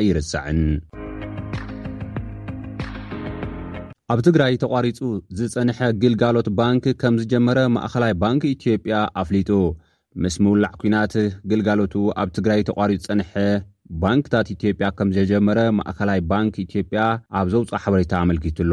ኣይርሳዕን። ኣብ ትግራይ ተቋሪፁ ዝፀንሐ ግልጋሎት ባንክ ከምዝጀመረ ማእኸላይ ባንክ ኢትዮጵያ ኣፍሊጡ። ምስ ምውላዕ ኲናት ግልጋሎቱ ኣብ ትግራይ ተቋሪፁ ዝፀንሐ ባንክታት ኢትዮጵያ ከምዘጀመረ ማእኸላይ ባንክ ኢትዮጵያ ኣብ ዘውፅኦ ሓበሬታ ኣመልኪቱ'ሎ።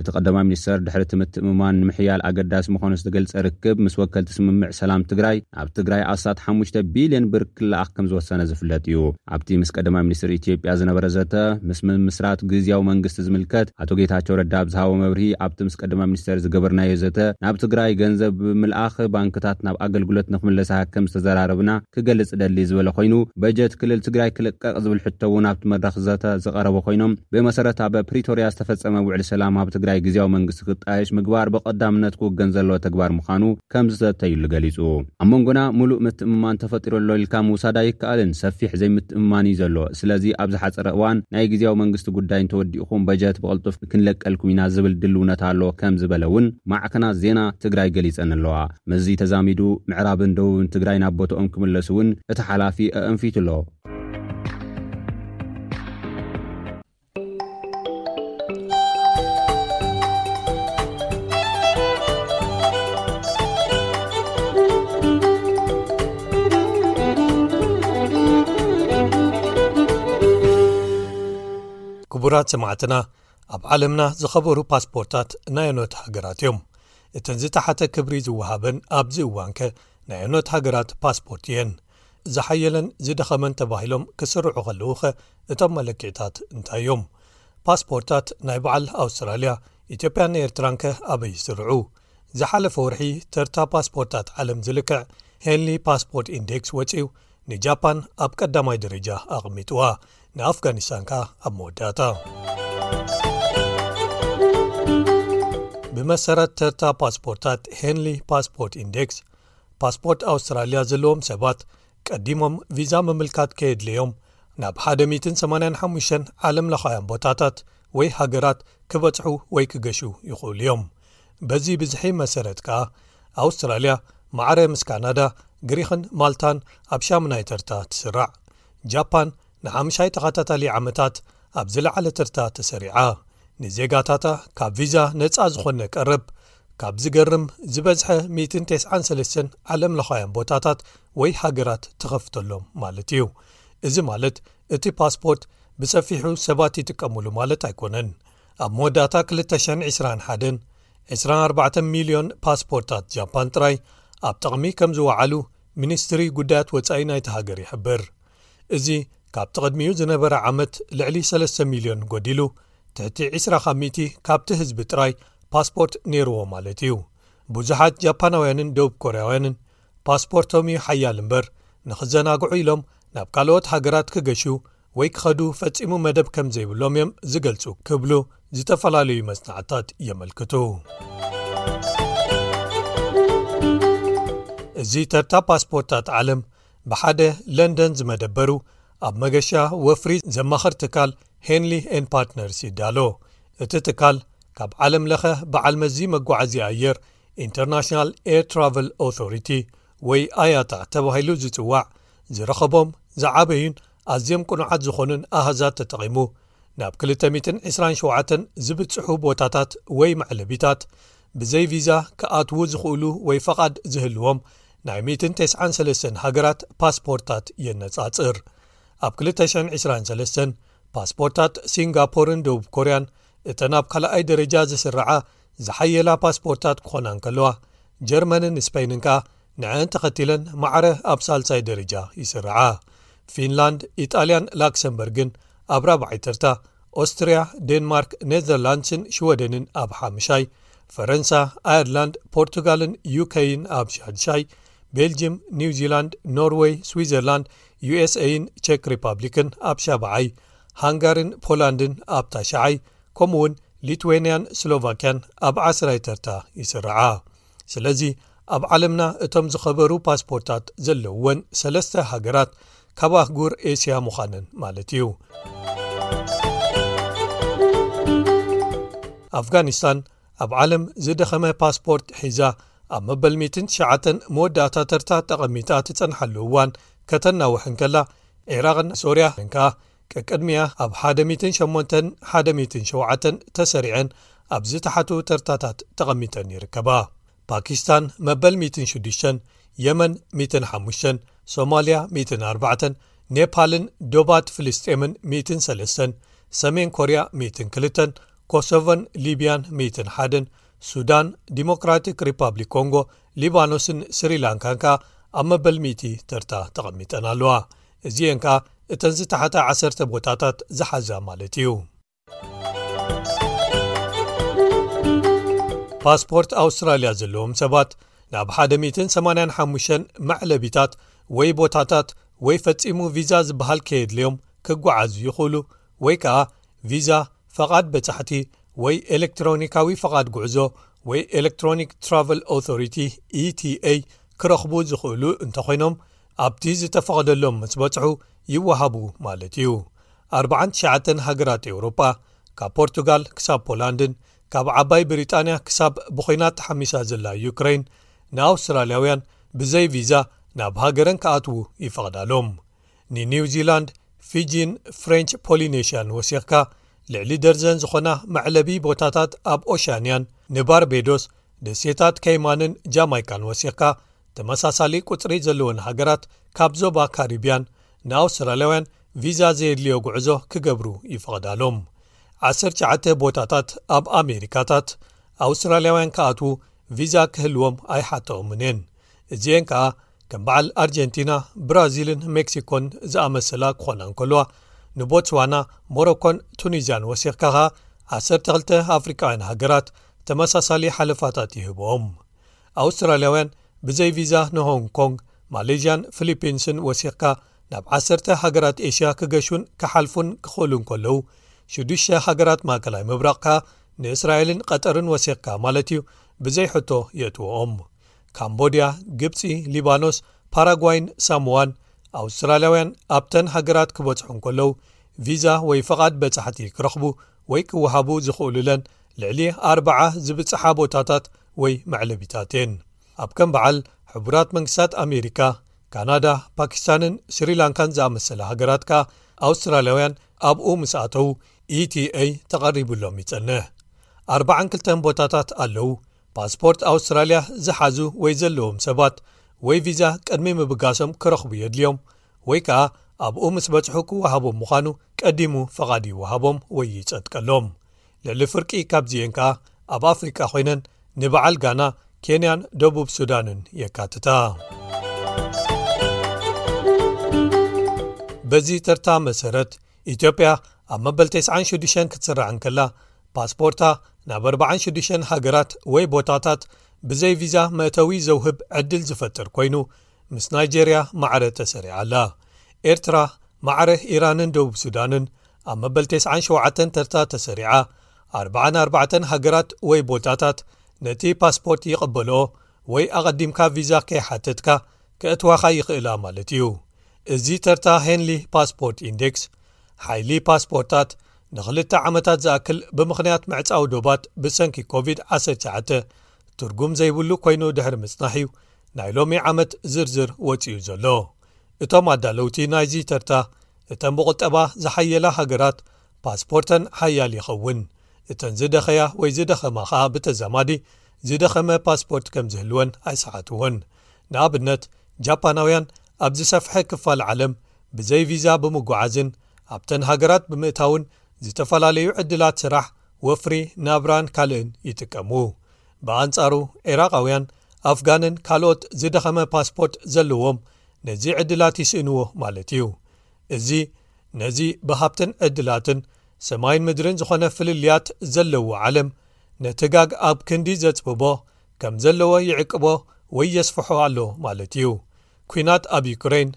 እቲ ቀዳማይ ሚኒስተር ድሕሪ እቲ ምትእምማን ንምሕያል ኣገዳሲ ምዃኑ ዝተገልጸ ርክብ ምስ ወከልቲ ስምምዕ ሰላም ትግራይ ናብ ትግራይ ኣስታት ሓሙሽተ ቢልዮን ብር ክለኣኽ ከምዝወሰነ ዝፍለጥ እዩ። ኣብቲ ምስ ቀዳማይ ሚኒስትር ኢትዮጵያ ዝነበረ ዘተ ምስ ምምስራት ግዝያዊ መንግስቲ ዝምልከት ኣቶ ጌታቸው ረዳ ኣብ ዝሃቦ መብርሂ ኣብቲ ምስ ቀዳማይ ሚኒስተር ዝገበርናዮ ዘተ ናብ ትግራይ ገንዘብ ብምልኣኽ ባንክታት ናብ ኣገልግሎት ንክምለሳ ከምዝተዘራረብና ክገልጽ እደሊ ዝበለ ኮይኑ በጀት ክልል ትግራይ ክልቀቕ ዝብል ሕቶ እውን ኣብቲ መድረኽ ዘተ ዝቐረቡ ኮይኖም ብመሰረት ኣብ ፕሪቶርያ ዝተፈፀመ ውዕሊ ሰላም ኣብ ትግራይ ግዝያዊ መንግስቲ ክጣየሽ ምግባር ብቐዳምነት ክውገን ዘለዎ ተግባር ምዃኑ ከምዝዘተይሉ ገሊፁ። ኣብ መንጎና ሙሉእ ምትእምማን ተፈጢሩ ኣሎ ኢልካ ምውሳድ ኣይከኣልን፣ ሰፊሕ ዘይምትእምማን እዩ ዘሎ፣ ስለዚ ኣብ ዝሓፀረ እዋን ናይ ግዝያዊ መንግስቲ ጉዳይ እንተወዲእኹም በጀት ብቕልጡፍ ክንለቀልኩም ኢና ዝብል ድልውነት ኣሎ ከምዝበለ እውን ማዕከናት ዜና ትግራይ ገሊፀን ኣለዋ። ምስዚ ተዛሚዱ ምዕራብን ደቡብን ትግራይ ናብ ቦትኦም ክምለሱ እውን እቲ ሓላፊ ኣእንፊቱ ኣሎ። ክቡራት ሰማዕትና ኣብ ዓለምና ዝኸበሩ ፓስፖርታት ናይ ኣኖት ሃገራት እዮም እተን ዝተሓተ ክብሪ ዝወሃበን ኣብዚ እዋንከ ናይ ኣኖት ሃገራት ፓስፖርት እየን ዝሓየለን ዝደኸመን ተባሂሎም ክስርዑ ከለዉኸ እቶም መለክዒታት እንታይ እዮም? ፓስፖርታት ናይ በዓል ኣውስትራልያ፣ ኢትዮጵያን ኤርትራንከ ኣበይ ይስርዑ? ዝሓለፈ ወርሒ ተርታ ፓስፖርታት ዓለም ዝልክዕ ሄንሊ ፓስፖርት ኢንዴክስ ወጺኡ ንጃፓን ኣብ ቀዳማይ ደረጃ ኣቕሚጥዋ ንኣፍጋኒስታን ከኣ ኣብ መወዳእታ ብመሰረት ተርታ ፓስፖርታት ሄንሊ ፓስፖርት ኢንዴክስ ፓስፖርት ኣውስትራልያ ዘለዎም ሰባት ቀዲሞም ቪዛ ምምልካት ከየድለዮም ናብ 185 ዓለምለኻውያን ቦታታት ወይ ሃገራት ክበጽሑ ወይ ክገሹ ይኽእሉ እዮም በዚ ብዝሒ መሰረት ከኣ ኣውስትራልያ ማዕረ ምስ ካናዳ ግሪኽን ማልታን ኣብ ሻሙናይ ተርታ ትስራዕ ጃፓን ንሓምሻይ ተኸታታሊ ዓመታት ኣብ ዝለዓለ ተርታ ተሰሪዓ፣ ንዜጋታታ ካብ ቪዛ ነጻ ዝኾነ ቀረብ ካብ ዝገርም ዝበዝሐ ሚእትን ቴስዓን ሰለስተን ዓለምለኻውያን ቦታታት ወይ ሃገራት ተኸፍተሎም ማለት እዩ። እዚ ማለት እቲ ፓስፖርት ብሰፊሑ ሰባት ይጥቀምሉ ማለት ኣይኮነን። ኣብ መወዳእታ ክልተ ሽሕን ዕስራን ሓደን፣ ዕስራን ኣርባዕተን ሚልዮን ፓስፖርታት ጃፓን ጥራይ ኣብ ጠቕሚ ከም ዝወዓሉ ሚኒስትሪ ጉዳያት ወጻኢ ናይታ ሃገር ይሕብር። እዚ ካብቲ ቕድሚኡ ዝነበረ ዓመት ልዕሊ 3 ሚልዮን ጎዲሉ ትሕቲ 20 ካብ ሚእቲ ካብቲ ህዝቢ ጥራይ ፓስፖርት ነይርዎ ማለት እዩ ብዙሓት ጃፓናውያንን ደቡብ ኮርያውያንን ፓስፖርቶም እዩ ሓያል እምበር ንኽዘናግዑ ኢሎም ናብ ካልኦት ሃገራት ክገሹ ወይ ክኸዱ ፈጺሙ መደብ ከም ዘይብሎም እዮም ዝገልጹ ክብሉ ዝተፈላለዩ መጽናዕትታት የመልክቱ እዚ ተርታ ፓስፖርታት ዓለም ብሓደ ለንደን ዝመደበሩ ኣብ መገሻ ወፍሪ ዘማኸር ትካል ሄንሊ ኤን ፓርትነርስ ይዳሎ እቲ ትካል ካብ ዓለም ለኸ በዓል መዚ መጓዓዚ ኣየር ኢንተርናሽናል ኤር ትራቨል ኣቶሪቲ ወይ ኣያታ ተባሂሉ ዝጽዋዕ ዝረኸቦም ዝዓበዩን ኣዝም ቅኑዓት ዝኾኑን ኣሃዛት ተጠቒሙ ናብ 227 ዝብጽሑ ቦታታት ወይ መዕለቢታት ብዘይ ቪዛ ክኣትዉ ዝኽእሉ ወይ ፈቓድ ዝህልዎም ናይ ሚእትን ቴስዓን ሰለስተን ሃገራት ፓስፖርታት የነጻጽር ኣብ ክልተ ሸን ዕስራን ሰለስተን ፓስፖርታት ሲንጋፖርን ደቡብ ኮርያን እተን ኣብ ካልኣይ ደረጃ ዝስርዓ ዝሓየላ ፓስፖርታት ክኾና እንከለዋ ጀርመንን ስፐይንን ከኣ ንዐን ተኸቲለን ማዕረ ኣብ ሳልሳይ ደረጃ ይስርዓ ፊንላንድ ኢጣልያን ላክሰምበርግን ኣብ ራብዓይ ተርታ ኦስትርያ ዴንማርክ ኔዘርላንድስን ሽወደንን ኣብ ሓምሻይ ፈረንሳ ኣየርላንድ ፖርቱጋልን ዩከይን ኣብ ሻድሻይ ቤልጅም ኒው ዚላንድ ኖርወይ ስዊዘርላንድ ዩስይን ቸክ ሪፓብሊክን ኣብ ሻባዓይ ሃንጋርን ፖላንድን ኣብ ታሸዓይ ከምኡ እውን ሊትዌንያን ስሎቫክያን ኣብ ዓስራይ ተርታ ይስርዓ ስለዚ ኣብ ዓለምና እቶም ዝኸበሩ ፓስፖርታት ዘለውወን ሰለስተ ሃገራት ካብ ኣህጉር ኤስያ ምዃነን ማለት እዩ ኣፍጋኒስታን ኣብ ዓለም ዝደኸመ ፓስፖርት ሒዛ ኣብ መበል 19 መወዳእታ ተርታ ጠቐሚጣ ትጸንሓሉ እዋን ከተናውሕን ከላ ዒራቕን ሶርያ ን ከኣ ቀቅድሚያ ኣብ 1817 ተሰሪዐን ኣብ ዝተሓቱ ተርታታት ተቐሚጠን ይርከባ ፓኪስታን መበል ሚእትን ሽዱሽተን፣ የመን ሚእትን ሓሙሽተን፣ ሶማልያ ሚእትን ኣርባዕተን፣ ኔፓልን ዶባት ፍልስጤምን ሚእትን ሰለስተን፣ ሰሜን ኮርያ ሚእትን ክልተን፣ ኮሶቮን ሊብያን ሚእትን ሓደን፣ ሱዳን፣ ዲሞክራቲክ ሪፓብሊክ ኮንጎ፣ ሊባኖስን ስሪላንካን ከኣ ኣብ መበል ሚእቲ ተርታ ተቐሚጠን ኣለዋ። እዚኤን ከኣ እተን ዝተሓተ ዓሰርተ ቦታታት ዝሓዛ ማለት እዩ። ፓስፖርት ኣውስትራልያ ዘለዎም ሰባት ናብ 185 መዕለቢታት ወይ ቦታታት ወይ ፈጺሙ ቪዛ ዝበሃል ከየድልዮም ክጓዓዙ ይኽእሉ ወይ ከኣ ቪዛ ፈቓድ በጻሕቲ ወይ ኤሌክትሮኒካዊ ፈቓድ ጉዕዞ ወይ ኤሌክትሮኒክ ትራቨል ኣቶሪቲ ኢቲኤ ክረኽቡ ዝኽእሉ እንተኾይኖም ኣብቲ ዝተፈቐደሎም ምስ በጽሑ ይወሃቡ ማለት እዩ። ኣርብዓን ትሽዓተን ሃገራት ኤውሮጳ፣ ካብ ፖርቱጋል ክሳብ ፖላንድን ካብ ዓባይ ብሪጣንያ ክሳብ ብዅናት ተሓሚሳ ዘላ ዩክረይን፣ ንኣውስትራልያውያን ብዘይ ቪዛ ናብ ሃገረን ክኣትዉ ይፈቕዳሎም። ንኒው ዚላንድ፣ ፊጂን ፍሬንች ፖሊነሽያን ወሲኽካ ልዕሊ ደርዘን ዝዀና መዕለቢ ቦታታት ኣብ ኦሽያንያን፣ ንባርቤዶስ፣ ደሴታት ከይማንን ጃማይካን ወሲኽካ፣ ተመሳሳሊ ቁጽሪ ዘለወን ሃገራት ካብ ዞባ ካሪብያን ንኣውስትራልያውያን ቪዛ ዘየድልዮ ጉዕዞ ክገብሩ ይፈቐዳሎም። ዓሰርተ ሸዓተ ቦታታት ኣብ ኣሜሪካታት ኣውስትራልያውያን ክኣትዉ ቪዛ ክህልዎም ኣይሓተኦምን እየን፣ እዚኤን ከኣ ከም በዓል ኣርጀንቲና፣ ብራዚልን ሜክሲኮን ዝኣመሰላ ክኾና እንከለዋ፣ ንቦትስዋና፣ ሞሮኮን ቱኒዝያን ወሲኽካ ከኣ ዓሰርተ ክልተ ኣፍሪቃውያን ሃገራት ተመሳሳሊ ሓለፋታት ይህብኦም። ኣውስትራልያውያን ብዘይ ቪዛ ንሆንግ ኮንግ፣ ማሌዥያን ፍሊፒንስን ወሲኽካ ናብ ዓሰርተ ሃገራት ኤሽያ ክገሹን ክሓልፉን ክኽእሉ እንከለዉ፣ ሽዱሽተ ሃገራት ማእከላይ ምብራቕ ከኣ ንእስራኤልን ቐጠርን ወሲኽካ ማለት'ዩ ብዘይ ሕቶ የእትወኦም። ካምቦድያ፣ ግብጺ፣ ሊባኖስ፣ ፓራጓይን ሳሞዋን ኣውስትራልያውያን ኣብተን ሃገራት ክበጽሑ እንከለዉ ቪዛ ወይ ፍቓድ በጻሕቲ ክረኽቡ ወይ ክወሃቡ ዝኽእሉለን ልዕሊ ኣርባዓ ዝብጽሓ ቦታታት ወይ መዕለቢታት እየን። ኣብ ከም በዓል ሕቡራት መንግስታት ኣሜሪካ፣ ካናዳ፣ ፓኪስታንን ስሪላንካን ዝኣመሰላ ሃገራት ከኣ ኣውስትራልያውያን ኣብኡ ምስ ኣተዉ ETA ተቐሪቡሎም ይጸንሕ። ኣርባዓን ክልተን ቦታታት ኣለዉ። ፓስፖርት ኣውስትራልያ ዝሓዙ ወይ ዘለዎም ሰባት ወይ ቪዛ ቅድሚ ምብጋሶም ክረኽቡ የድልዮም ወይ ከኣ ኣብኡ ምስ በጽሑ ክወሃቦም ምዃኑ ቀዲሙ ፈቓድ ይወሃቦም ወይ ይጸድቀሎም። ልዕሊ ፍርቂ ካብዚኤን ከኣ ኣብ ኣፍሪቃ ኮይነን ንበዓል ጋና፣ ኬንያን ደቡብ ሱዳንን የካትታ። በዚ ተርታ መሰረት ኢትዮጵያ ኣብ መበል ቴስዓን ሽዱሽተን ክትስራዕ እንከላ፣ ፓስፖርታ ናብ ኣርባዓን ሽዱሽተን ሃገራት ወይ ቦታታት ብዘይ ቪዛ መእተዊ ዘውህብ ዕድል ዝፈጥር ኮይኑ፣ ምስ ናይጀርያ ማዕረ ተሰሪዓ ኣላ። ኤርትራ ማዕረ ኢራንን ደቡብ ሱዳንን ኣብ መበል ቴስዓን ሸውዓተን ተርታ ተሰሪዓ፣ ኣርባዓን ኣርባዕተን ሃገራት ወይ ቦታታት ነቲ ፓስፖርት ይቕበልኦ ወይ ኣቐዲምካ ቪዛ ከይሓተትካ ከእትዋኻ ይኽእላ ማለት እዩ። እዚ ተርታ ሄንሊ ፓስፖርት ኢንዴክስ፣ ሓይሊ ፓስፖርታት ንኽልተ ዓመታት ዝኣክል ብምኽንያት ምዕጻው ዶባት ብሰንኪ ኮቪድ ዓሰርተ ትሽዓተ ትርጉም ዘይብሉ ኮይኑ ድሕሪ ምጽናሕ እዩ ናይ ሎሚ ዓመት ዝርዝር ወጺኡ ዘሎ። እቶም ኣዳለውቲ ናይዚ ተርታ እተን ብቑጠባ ዝሓየላ ሃገራት ፓስፖርተን ሓያል ይኸውን፣ እተን ዝደኸያ ወይ ዝደኸማ ከኣ ብተዛማዲ ዝደኸመ ፓስፖርት ከም ዝህልወን ኣይሰሓትዎን። ንኣብነት ጃፓናውያን ኣብ ዝሰፍሐ ክፋል ዓለም ብዘይ ቪዛ ብምጉዓዝን ኣብተን ሃገራት ብምእታውን ዝተፈላለዩ ዕድላት ስራሕ፣ ወፍሪ፣ ናብራን ካልእን ይጥቀሙ። ብኣንጻሩ ዒራቓውያን፣ ኣፍጋንን ካልኦት ዝደኸመ ፓስፖርት ዘለዎም ነዚ ዕድላት ይስእንዎ ማለት እዩ። እዚ ነዚ ብሃብትን ዕድላትን ሰማይን ምድርን ዝኾነ ፍልልያት ዘለዎ ዓለም ነቲ ጋግ ኣብ ክንዲ ዘጽብቦ ከም ዘለዎ ይዕቅቦ ወይ የስፍሖ ኣሎ ማለት እዩ። ኲናት ኣብ ዩክረይን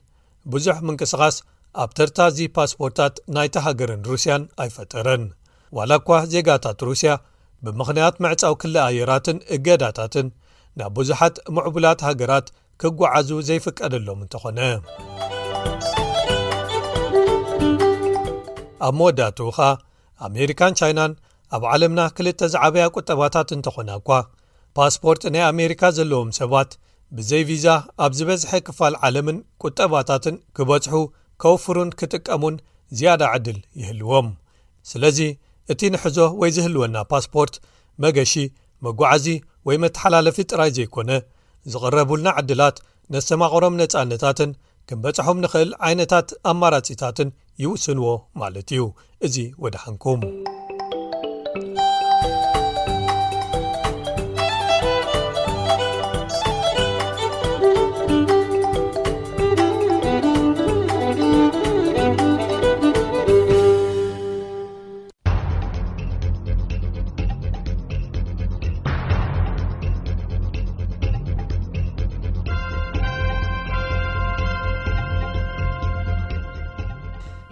ብዙሕ ምንቅስቓስ ኣብ ተርታ እዚ ፓስፖርታት ናይታ ሃገርን ሩስያን ኣይፈጠረን። ዋላ እኳ ዜጋታት ሩስያ ብምኽንያት ምዕጻው ክሊ ኣየራትን እገዳታትን ናብ ብዙሓት ምዕቡላት ሃገራት ክጓዓዙ ዘይፍቀደሎም እንተኾነ። ኣብ መወዳእትኡ ከኣ ኣሜሪካን ቻይናን ኣብ ዓለምና ክልተ ዝዓበያ ቁጠባታት እንተኾና እኳ ፓስፖርት ናይ ኣሜሪካ ዘለዎም ሰባት ብዘይ ቪዛ ኣብ ዝበዝሐ ክፋል ዓለምን ቁጠባታትን ክበጽሑ ከውፍሩን ክጥቀሙን ዝያዳ ዕድል ይህልዎም ስለዚ እቲ ንሕዞ ወይ ዝህልወና ፓስፖርት መገሺ መጓዓዚ ወይ መተሓላለፊ ጥራይ ዘይኮነ ዝቕረቡልና ዕድላት ነስተማቕሮም ነጻነታትን ክንበጽሖም ንኽእል ዓይነታት ኣማራጺታትን ይውስንዎ ማለት እዩ እዚ ወድሓንኩም።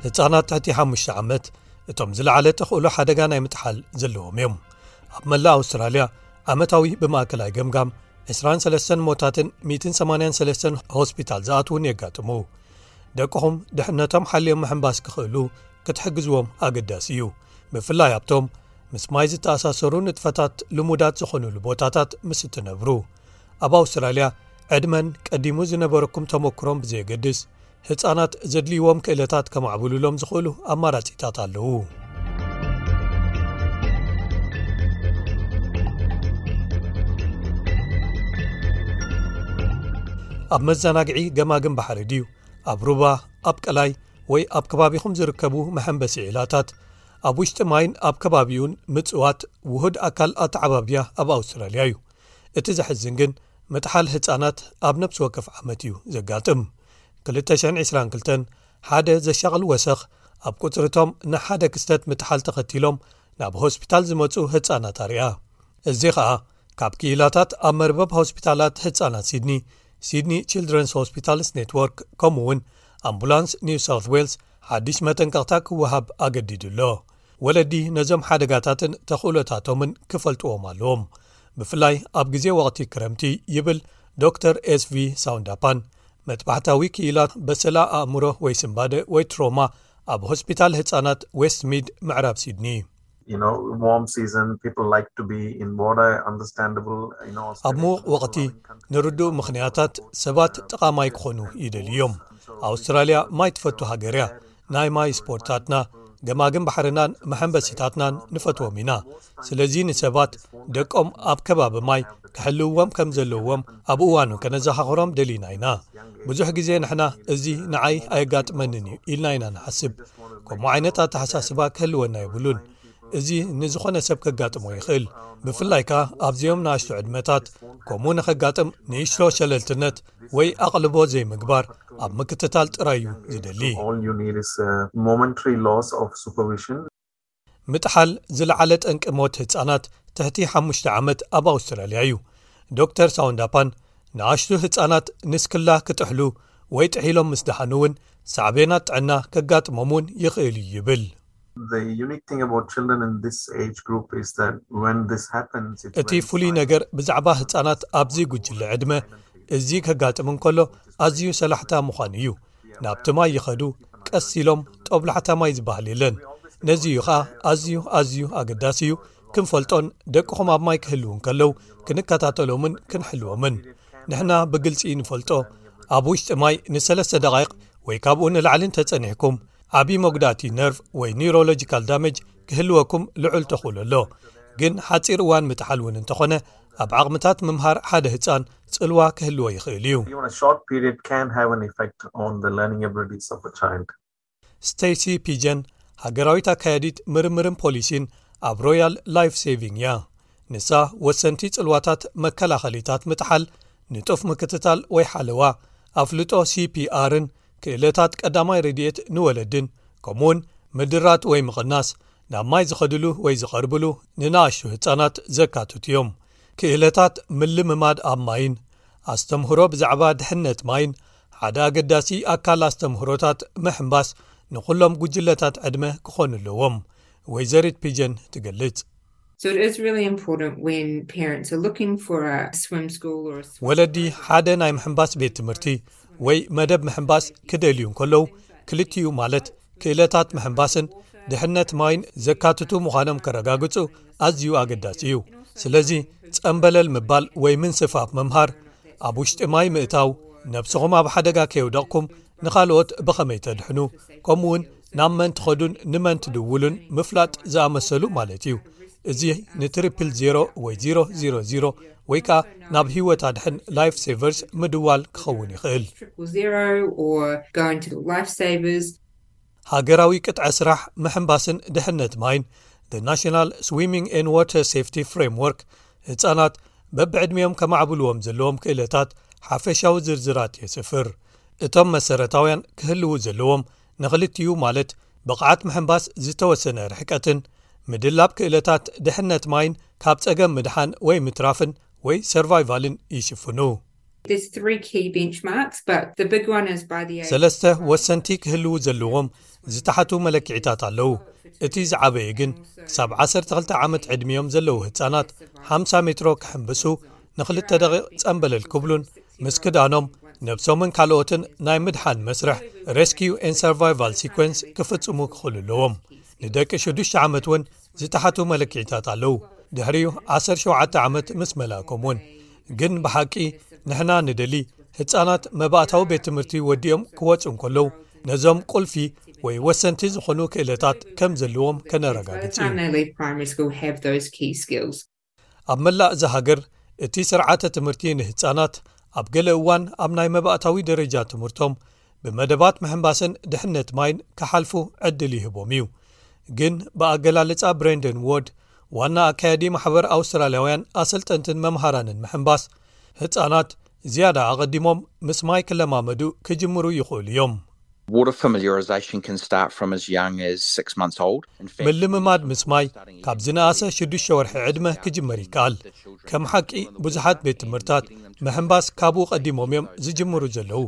ህፃናት ትሕቲ ሓሙሽተ ዓመት እቶም ዝለዓለ ተኽእሎ ሓደጋ ናይ ምጥሓል ዘለዎም እዮም ኣብ መላእ ኣውስትራልያ ዓመታዊ ብማእከላይ ገምጋም 23 ሞታትን 183 ሆስፒታል ዝኣትውን የጋጥሙ ደቅኹም ድሕነቶም ሓልዮም ምሕምባስ ክኽእሉ ክትሕግዝዎም ኣገዳሲ እዩ ብፍላይ ኣብቶም ምስ ማይ ዝተኣሳሰሩ ንጥፈታት ልሙዳት ዝኾኑሉ ቦታታት ምስ እትነብሩ ኣብ ኣውስትራልያ ዕድመን ቀዲሙ ዝነበረኩም ተመክሮም ብዘየገድስ ህፃናት ዘድልይዎም ክእለታት ከማዕብሉሎም ዝኽእሉ ኣማራጺታት ኣለዉ ኣብ መዘናግዒ ገማግን ባሕሪ ድዩ ኣብ ሩባ ኣብ ቀላይ ወይ ኣብ ከባቢኹም ዝርከቡ መሐምበሲ ዒላታት ኣብ ውሽጢ ማይን ኣብ ከባቢኡን ምጽዋት ውሁድ ኣካል ኣተዓባብያ ኣብ ኣውስትራልያ እዩ እቲ ዘሕዝን ግን ምጥሓል ህፃናት ኣብ ነብሲ ወከፍ ዓመት እዩ ዘጋጥም 222 ሓደ ዘሻቕል ወሰኽ ኣብ ቁፅሪቶም ንሓደ ክስተት ምጥሓል ተኸቲሎም ናብ ሆስፒታል ዝመፁ ህፃናት ኣርያ እዚ ኸኣ ካብ ክኢላታት ኣብ መርበብ ሆስፒታላት ህፃናት ሲድኒ ሲድኒ ችልድረንስ ሆስፒታልስ ኔትወርክ ከምኡ እውን ኣምቡላንስ ኒው ሳውት ዌልስ ሓድሽ መጠንቀቕታ ክወሃብ ኣገዲዱ ኣሎ ወለዲ ነዞም ሓደጋታትን ተኽእሎታቶምን ክፈልጥዎም ኣለዎም ብፍላይ ኣብ ግዜ ወቕቲ ክረምቲ ይብል ዶር ኤስv ሳውንዳፓን መጥባሕታዊ ክኢላ በሰላ ኣእምሮ ወይ ስምባደ ወይ ትሮማ ኣብ ሆስፒታል ህፃናት ዌስትሚድ ምዕራብ ሲድኒ ኣብ ምዉቕ ወቕቲ ንርዱእ ምኽንያታት ሰባት ጥቓ ማይ ክኾኑ ይደልዩ እዮም ኣውስትራልያ ማይ ትፈቱ ሃገር እያ ናይ ማይ ስፖርታትና ገማግን ባሕርናን መሐምበሲታትናን ንፈትዎም ኢና ስለዚ ንሰባት ደቆም ኣብ ከባቢ ማይ ክሕልውዎም ከም ዘለዎም ኣብ እዋኑ ከነዘኻኽሮም ደሊና ኢና ብዙሕ ግዜ ንሕና እዚ ንዓይ ኣይጋጥመንን እዩ ኢልና ኢና ንሓስብ ከምኡ ዓይነት ኣተሓሳስባ ክህልወና የብሉን እዚ ንዝኾነ ሰብ ከጋጥሞ ይኽእል ብፍላይ ከኣ ኣብዘዮም ንኣሽቶ ዕድመታት ከምኡ ንኸጋጥም ንእሽቶ ሸለልትነት ወይ ኣቕልቦ ዘይምግባር ኣብ ምክትታል ጥራይ እዩ ዝደሊ። ምጥሓል ዝለዓለ ጠንቂ ሞት ህጻናት ትሕቲ ሓሙሽተ ዓመት ኣብ ኣውስትራልያ እዩ። ዶክተር ሳውንዳፓን፣ ንኣሽቱ ህጻናት ንስክላ ክጥሕሉ ወይ ጥሒሎም ምስ ደሓኑ እውን ሳዕቤናት ጥዕና ከጋጥሞም እውን ይኽእል እዩ ይብል። እቲ ፍሉይ ነገር ብዛዕባ ህጻናት ኣብዚ ጕጅለ ዕድመ እዚ ከጋጥም እንከሎ ኣዝዩ ሰላሕታ ምዃኑ እዩ። ናብቲ ማይ ይኸዱ፣ ቀስ ኢሎም፣ ጦብላሕታ ማይ ዝበሃል የለን። ነዚ እዩ ኸኣ ኣዝዩ ኣዝዩ ኣገዳሲ እዩ ክንፈልጦን ደቅኹም ኣብ ማይ ክህልዉ እንከለዉ ክንከታተሎምን ክንሕልዎምን። ንሕና ብግልጺ ንፈልጦ ኣብ ውሽጢ ማይ ንሰለስተ ደቓይቕ ወይ ካብኡ ንላዕሊ እንተ ጸኒሕኩም ዓቢ መጉዳእቲ ነርቭ ወይ ኒሮሎጂካል ዳመጅ ክህልወኩም ልዑል ተኽእሎ ኣሎ። ግን ሓጺር እዋን ምጥሓል እውን እንተኾነ ኣብ ዓቕምታት ምምሃር ሓደ ህጻን ጽልዋ ክህልዎ ይኽእል እዩ። ስቴሲ ፒጀን፣ ሃገራዊት ኣካያዲት ምርምርን ፖሊሲን ኣብ ሮያል ላይፍ ሴቪንግ እያ። ንሳ፣ ወሰንቲ ጽልዋታት መከላኸሊታት ምጥሓል፣ ንጡፍ ምክትታል ወይ ሓለዋ፣ ኣፍልጦ CPR ን ክእለታት ቀዳማይ ረድኤት ንወለድን ከምኡውን ምድራት ወይ ምቕናስ ናብ ማይ ዝኸድሉ ወይ ዝቐርብሉ ንነኣሽቱ ህጻናት ዘካትቱ እዮም። ክእለታት ምልምማድ ኣብ ማይን ኣስተምህሮ ብዛዕባ ድሕነት ማይን ሓደ ኣገዳሲ ኣካል ኣስተምህሮታት ምሕምባስ ንኹሎም ጉጅለታት ዕድመ ክኾኑ ኣለዎም። ወይዘሪት ፒጀን ትገልጽ። ወለዲ ሓደ ናይ ምሕምባስ ቤት ትምህርቲ ወይ መደብ ምሕምባስ ክደልዩ እንከለዉ ክልቲኡ ማለት ክእለታት ምሕምባስን ድሕነት ማይን ዘካትቱ ምዃኖም ከረጋግጹ ኣዝዩ ኣገዳሲ እዩ ስለዚ ጸምበለል ምባል ወይ ምንስፋፍ ምምሃር ኣብ ውሽጢ ማይ ምእታው ነብስኹም ኣብ ሓደጋ ከየውደቕኩም ንኻልኦት ብኸመይ ተድሕኑ ከምኡ ውን ናብ መን ትኸዱን ንመን ትድውሉን ምፍላጥ ዝኣመሰሉ ማለት እዩ እዚ ንትሪፕል ዜሮ ወይ ዚሮ00 ወይ ከኣ ናብ ሂወት ኣድሕን ላይፍ ሰቨርስ ምድዋል ክኸውን ይኽእል። ሃገራዊ ቅጥዐ ስራሕ ምሕምባስን ድሕነት ማይን The National Swimming and Water Safety Framework ህጻናት በብዕድሚኦም ከማዕብልዎም ዘለዎም ክእለታት ሓፈሻዊ ዝርዝራት የስፍር እቶም መሰረታውያን ክህልው ዘለዎም ንኽልቲኡ ማለት ብቕዓት ምሕምባስ ዝተወሰነ ርሕቀትን ምድላብ ክእለታት ድሕነት ማይን ካብ ጸገም ምድሓን ወይ ምትራፍን ወይ ሰርቫይቫልን ይሽፍኑ ሰለስተ ወሰንቲ ክህልዉ ዘለዎም ዝተሓቱ መለክዒታት ኣለዉ። እቲ ዝዓበየ ግን ክሳብ ዓሰርተ ክልተ ዓመት ዕድሚኦም ዘለዉ ህጻናት ሓምሳ ሜትሮ ክሕምብሱ፣ ንክልተ ደቒቕ ጸምበለል ክብሉን ምስ ክዳኖም ነብሶምን ካልኦትን ናይ ምድሓን መስርሕ፣ Rescue and Survival Sequence፣ ክፍጽሙ ክኽእሉ ኣለዎም። ንደቂ ሽዱሽተ ዓመት እውን ዝተሓቱ መለክዒታት ኣለዉ፣ ድሕሪኡ ዓሰርተ ሸውዓተ ዓመት ምስ መላእኩም'ውን። ግን ብሓቂ ንሕና ንደሊ ህፃናት መባእታዊ ቤት ትምህርቲ ወዲኦም ክወፁ እንከለዉ ነዞም ቁልፊ ወይ ወሰንቲ ዝኾኑ ክእለታት ከም ዘልዎም ከነረጋግፅ እዩ ኣብ መላእ እዛ ሃገር እቲ ስርዓተ ትምህርቲ ንህፃናት ኣብ ገለ እዋን ኣብ ናይ መባእታዊ ደረጃ ትምህርቶም ብመደባት ምሕምባስን ድሕነት ማይን ክሓልፉ ዕድል ይህቦም እዩ ግን ብኣገላልፃ ብረንደን ዎርድ ዋና ኣካያዲ ማሕበር ኣውስትራልያውያን ኣሰልጠንትን መምሃራንን ምሕንባስ፣ ህጻናት ዝያዳ ኣቐዲሞም ምስ ማይ ክለማመዱ ክጅምሩ ይኽእሉ እዮም። ምልምማድ ምስ ማይ ካብ ዝነኣሰ ሽዱሽተ ወርሒ ዕድመ ክጅመር ይከኣል። ከም ሓቂ ብዙሓት ቤት ትምህርታት ምሕንባስ ካብኡ ቀዲሞም እዮም ዝጅምሩ ዘለዉ፣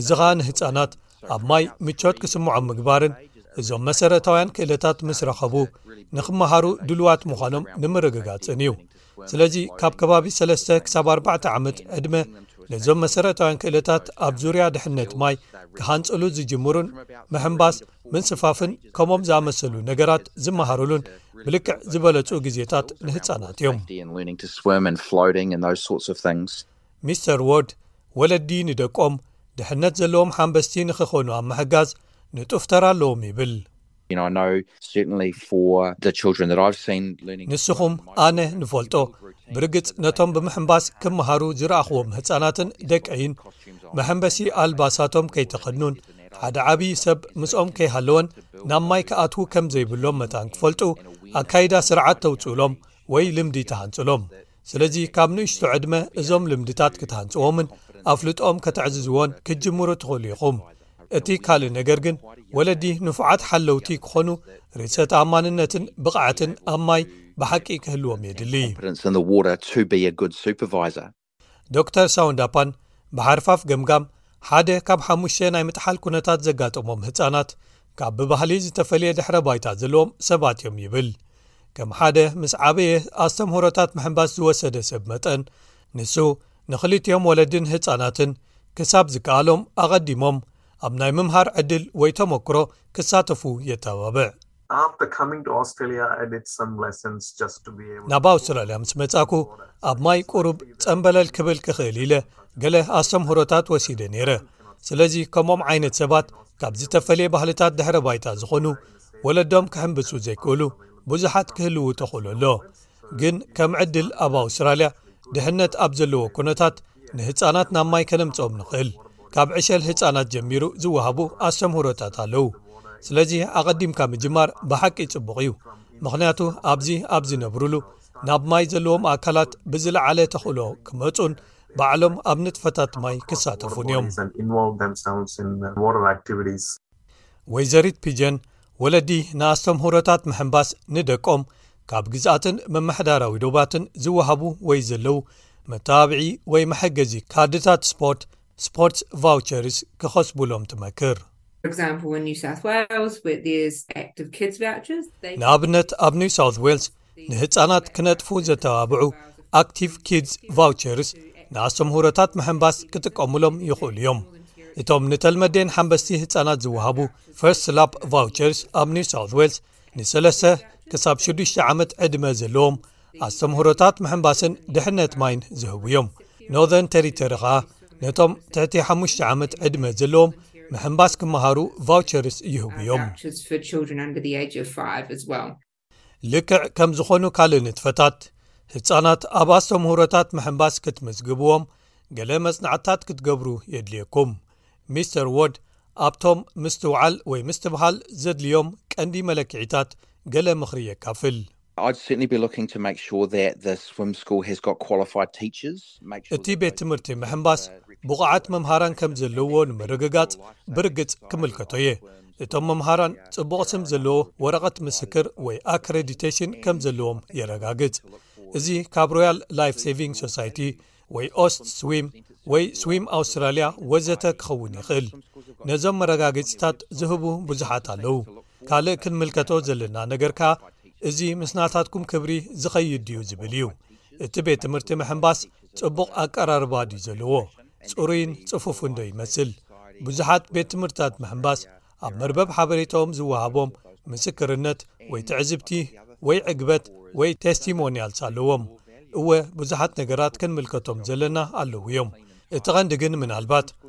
እዚ ኸኣ ንህጻናት ኣብ ማይ ምቾት ክስምዖም ምግባርን እዞም መሰረታውያን ክእለታት ምስ ረኸቡ ንኽመሃሩ ድልዋት ምዃኖም ንምርግጋጽን እዩ ስለዚ ካብ ከባቢ 3ለስተ ክሳብ 4ባዕተ ዓመት ዕድመ ነዞም መሰረታውያን ክእለታት ኣብ ዙርያ ድሕነት ማይ ክሃንጽሉ ዝጅምሩን ምሕምባስ ምንስፋፍን ከምም ዝኣመሰሉ ነገራት ዝመሃሩሉን ብልክዕ ዝበለጹ ግዜታት ንህፃናት እዮም ሚስተር ዎድ፣ ወለዲ ንደቆም ድሕነት ዘለዎም ሓንበስቲ ንክኾኑ ኣብ ምሕጋዝ ንጡፍ ተራ ኣለዎም ይብል። ንስኹም ኣነ ንፈልጦ፣ ብርግጽ ነቶም ብምሕንባስ ክመሃሩ ዝረኣኹዎም ህጻናትን ደቀይን፣ መሐንበሲ ኣልባሳቶም ከይተኸድኑን ሓደ ዓብዪ ሰብ ምስኦም ከይሃለወን ናብ ማይ ክኣትዉ ከም ዘይብሎም መታን ክፈልጡ፣ ኣካይዳ ስርዓት ተውጽኡሎም ወይ ልምዲ ትሃንጹሎም። ስለዚ ካብ ንእሽቶ ዕድመ እዞም ልምድታት ክትሃንጽዎምን ኣፍልጦኦም ከተዕዝዝዎን ክትጅምሩ ትኽእሉ ኢኹም እቲ ካልእ ነገር ግን ወለዲ ንፉዓት ሓለውቲ ክኾኑ ርሰ ተኣማንነትን ብቕዐትን ኣብ ማይ ብሓቂ ክህልዎም የድሊ ዶክተር ሳውንዳፓን ብሓርፋፍ ገምጋም ሓደ ካብ ሓሙሽተ ናይ ምጥሓል ኩነታት ዘጋጠሞም ህፃናት ካብ ብባህሊ ዝተፈልየ ድሕረ ባይታ ዘለዎም ሰባት እዮም ይብል ከም ሓደ ምስ ዓበየ ኣስተምህሮታት ምሕንባስ ዝወሰደ ሰብ መጠን ንሱ ንኽልቲኦም ወለድን ህጻናትን ክሳብ ዝከኣሎም ኣቐዲሞም ኣብ ናይ ምምሃር ዕድል ወይ ተመክሮ ክሳተፉ የተባብዕ። ናብ ኣውስትራልያ ምስ መጻእኩ ኣብ ማይ ቁሩብ ጸምበለል ክብል ክኽእል ኢለ ገለ ኣስተምህሮታት ወሲደ ነይረ። ስለዚ ከምኦም ዓይነት ሰባት ካብ ዝተፈልየ ባህልታት ድሕረ ባይታ ዝኾኑ ወለዶም ክሕምብሱ ዘይክእሉ ብዙሓት ክህልው ተኽእሎ ኣሎ ግን ከም ዕድል ኣብ ኣውስትራልያ ድሕነት ኣብ ዘለዎ ኩነታት ንህፃናት ናብ ማይ ከነምፅኦም ንኽእል ካብ ዕሸል ህፃናት ጀሚሩ ዝወሃቡ ኣስተምህሮታት ኣለው ስለዚ ኣቐዲምካ ምጅማር ብሓቂ ፅቡቕ እዩ ምኽንያቱ ኣብዚ ኣብ ዝነብርሉ ናብ ማይ ዘለዎም ኣካላት ብዝለዓለ ተኽእሎ ክመፁን ባዕሎም ኣብ ንጥፈታት ማይ ክሳተፉን እዮም ወይዘሪት ፒጀን ወለዲ ንኣስተምህሮታት ምሕምባስ ንደቆም ካብ ግዝኣትን መማሕዳራዊ ዶባትን ዝወሃቡ ወይ ዘለዉ መተባብዒ ወይ መሐገዚ ካርድታት ስፖርት Sports Vouchers ክኸስቡሎም ትመክር። ንኣብነት ኣብ ኒው ሳውዝ ዌልስ ንህጻናት ክነጥፉ ዘተባብዑ ኣክቲቭ ኪድስ ቫውቸርስ ንኣሰምሁሮታት ምሕንባስ ክጥቀሙሎም ይኽእሉ እዮም እቶም ንተልመዴን ሓንበስቲ ህጻናት ዝውሃቡ ፈርስት ላፕ ቫውቸርስ ኣብ ኒው ሳው ዌልስ ንሰለስተ ክሳብ 6ዱሽተ ዓመት ዕድመ ዘለዎም ኣሰምሁሮታት ምሕንባስን ድሕነት ማይን ዝህቡ እዮም ኖርዘርን ተሪተሪ ከኣ ነቶም ትሕቲ ሓሙሽተ ዓመት ዕድመ ዘለዎም ምሕንባስ ክምሃሩ ቫውቸርስ ይህቡ እዮም ልክዕ ከም ዝኾኑ ካልእ ንጥፈታት ህጻናት ኣብ ኣስተምህሮታት ምሕምባስ ክትምዝግብዎም ገለ መጽናዕትታት ክትገብሩ የድልየኩም። ሚስተር ዎድ ኣብቶም ምስትውዓል ወይ ምስትብሃል ዘድልዮም ቀንዲ መለክዒታት ገለ ምኽሪ የካፍል። እቲ ቤት ትምህርቲ ምሕምባስ ብቑዓት መምሃራን ከም ዘለዎ ንምርግጋጽ ብርግጽ ክምልከቶ እየ። እቶም መምሃራን ጽቡቕ ስም ዘለዎ ወረቐት ምስክር ወይ ኣክረዲተሽን ከም ዘለዎም የረጋግጽ። እዚ ካብ ሮያል ላይፍ ሰቪንግ ሶሳይቲ ወይ ኦስት ስዊም ወይ ስዊም ኣውስትራልያ ወዘተ ክኸውን ይኽእል። ነዞም መረጋገጺታት ዝህቡ ብዙሓት ኣለዉ። ካልእ ክንምልከቶ ዘለና ነገር ከኣ እዚ ምስ ናታትኩም ክብሪ ዝኸይድ ድዩ ዝብል እዩ። እቲ ቤት ትምህርቲ ምሕንባስ ጽቡቕ ኣቀራርባ ድዩ ዘለዎ? ጽሩይን ጽፉፍን ዶ ይመስል? ብዙሓት ቤት ትምህርትታት ምሕንባስ ኣብ መርበብ ሓበሬታኦም ዝወሃቦም ምስክርነት ወይ ትዕዝብቲ ወይ ዕግበት ወይ ቴስቲሞንያልስ ኣለዎም። እወ ብዙሓት ነገራት ክንምልከቶም ዘለና ኣለዉ እዮም። እቲ ቐንዲ ግን ምናልባት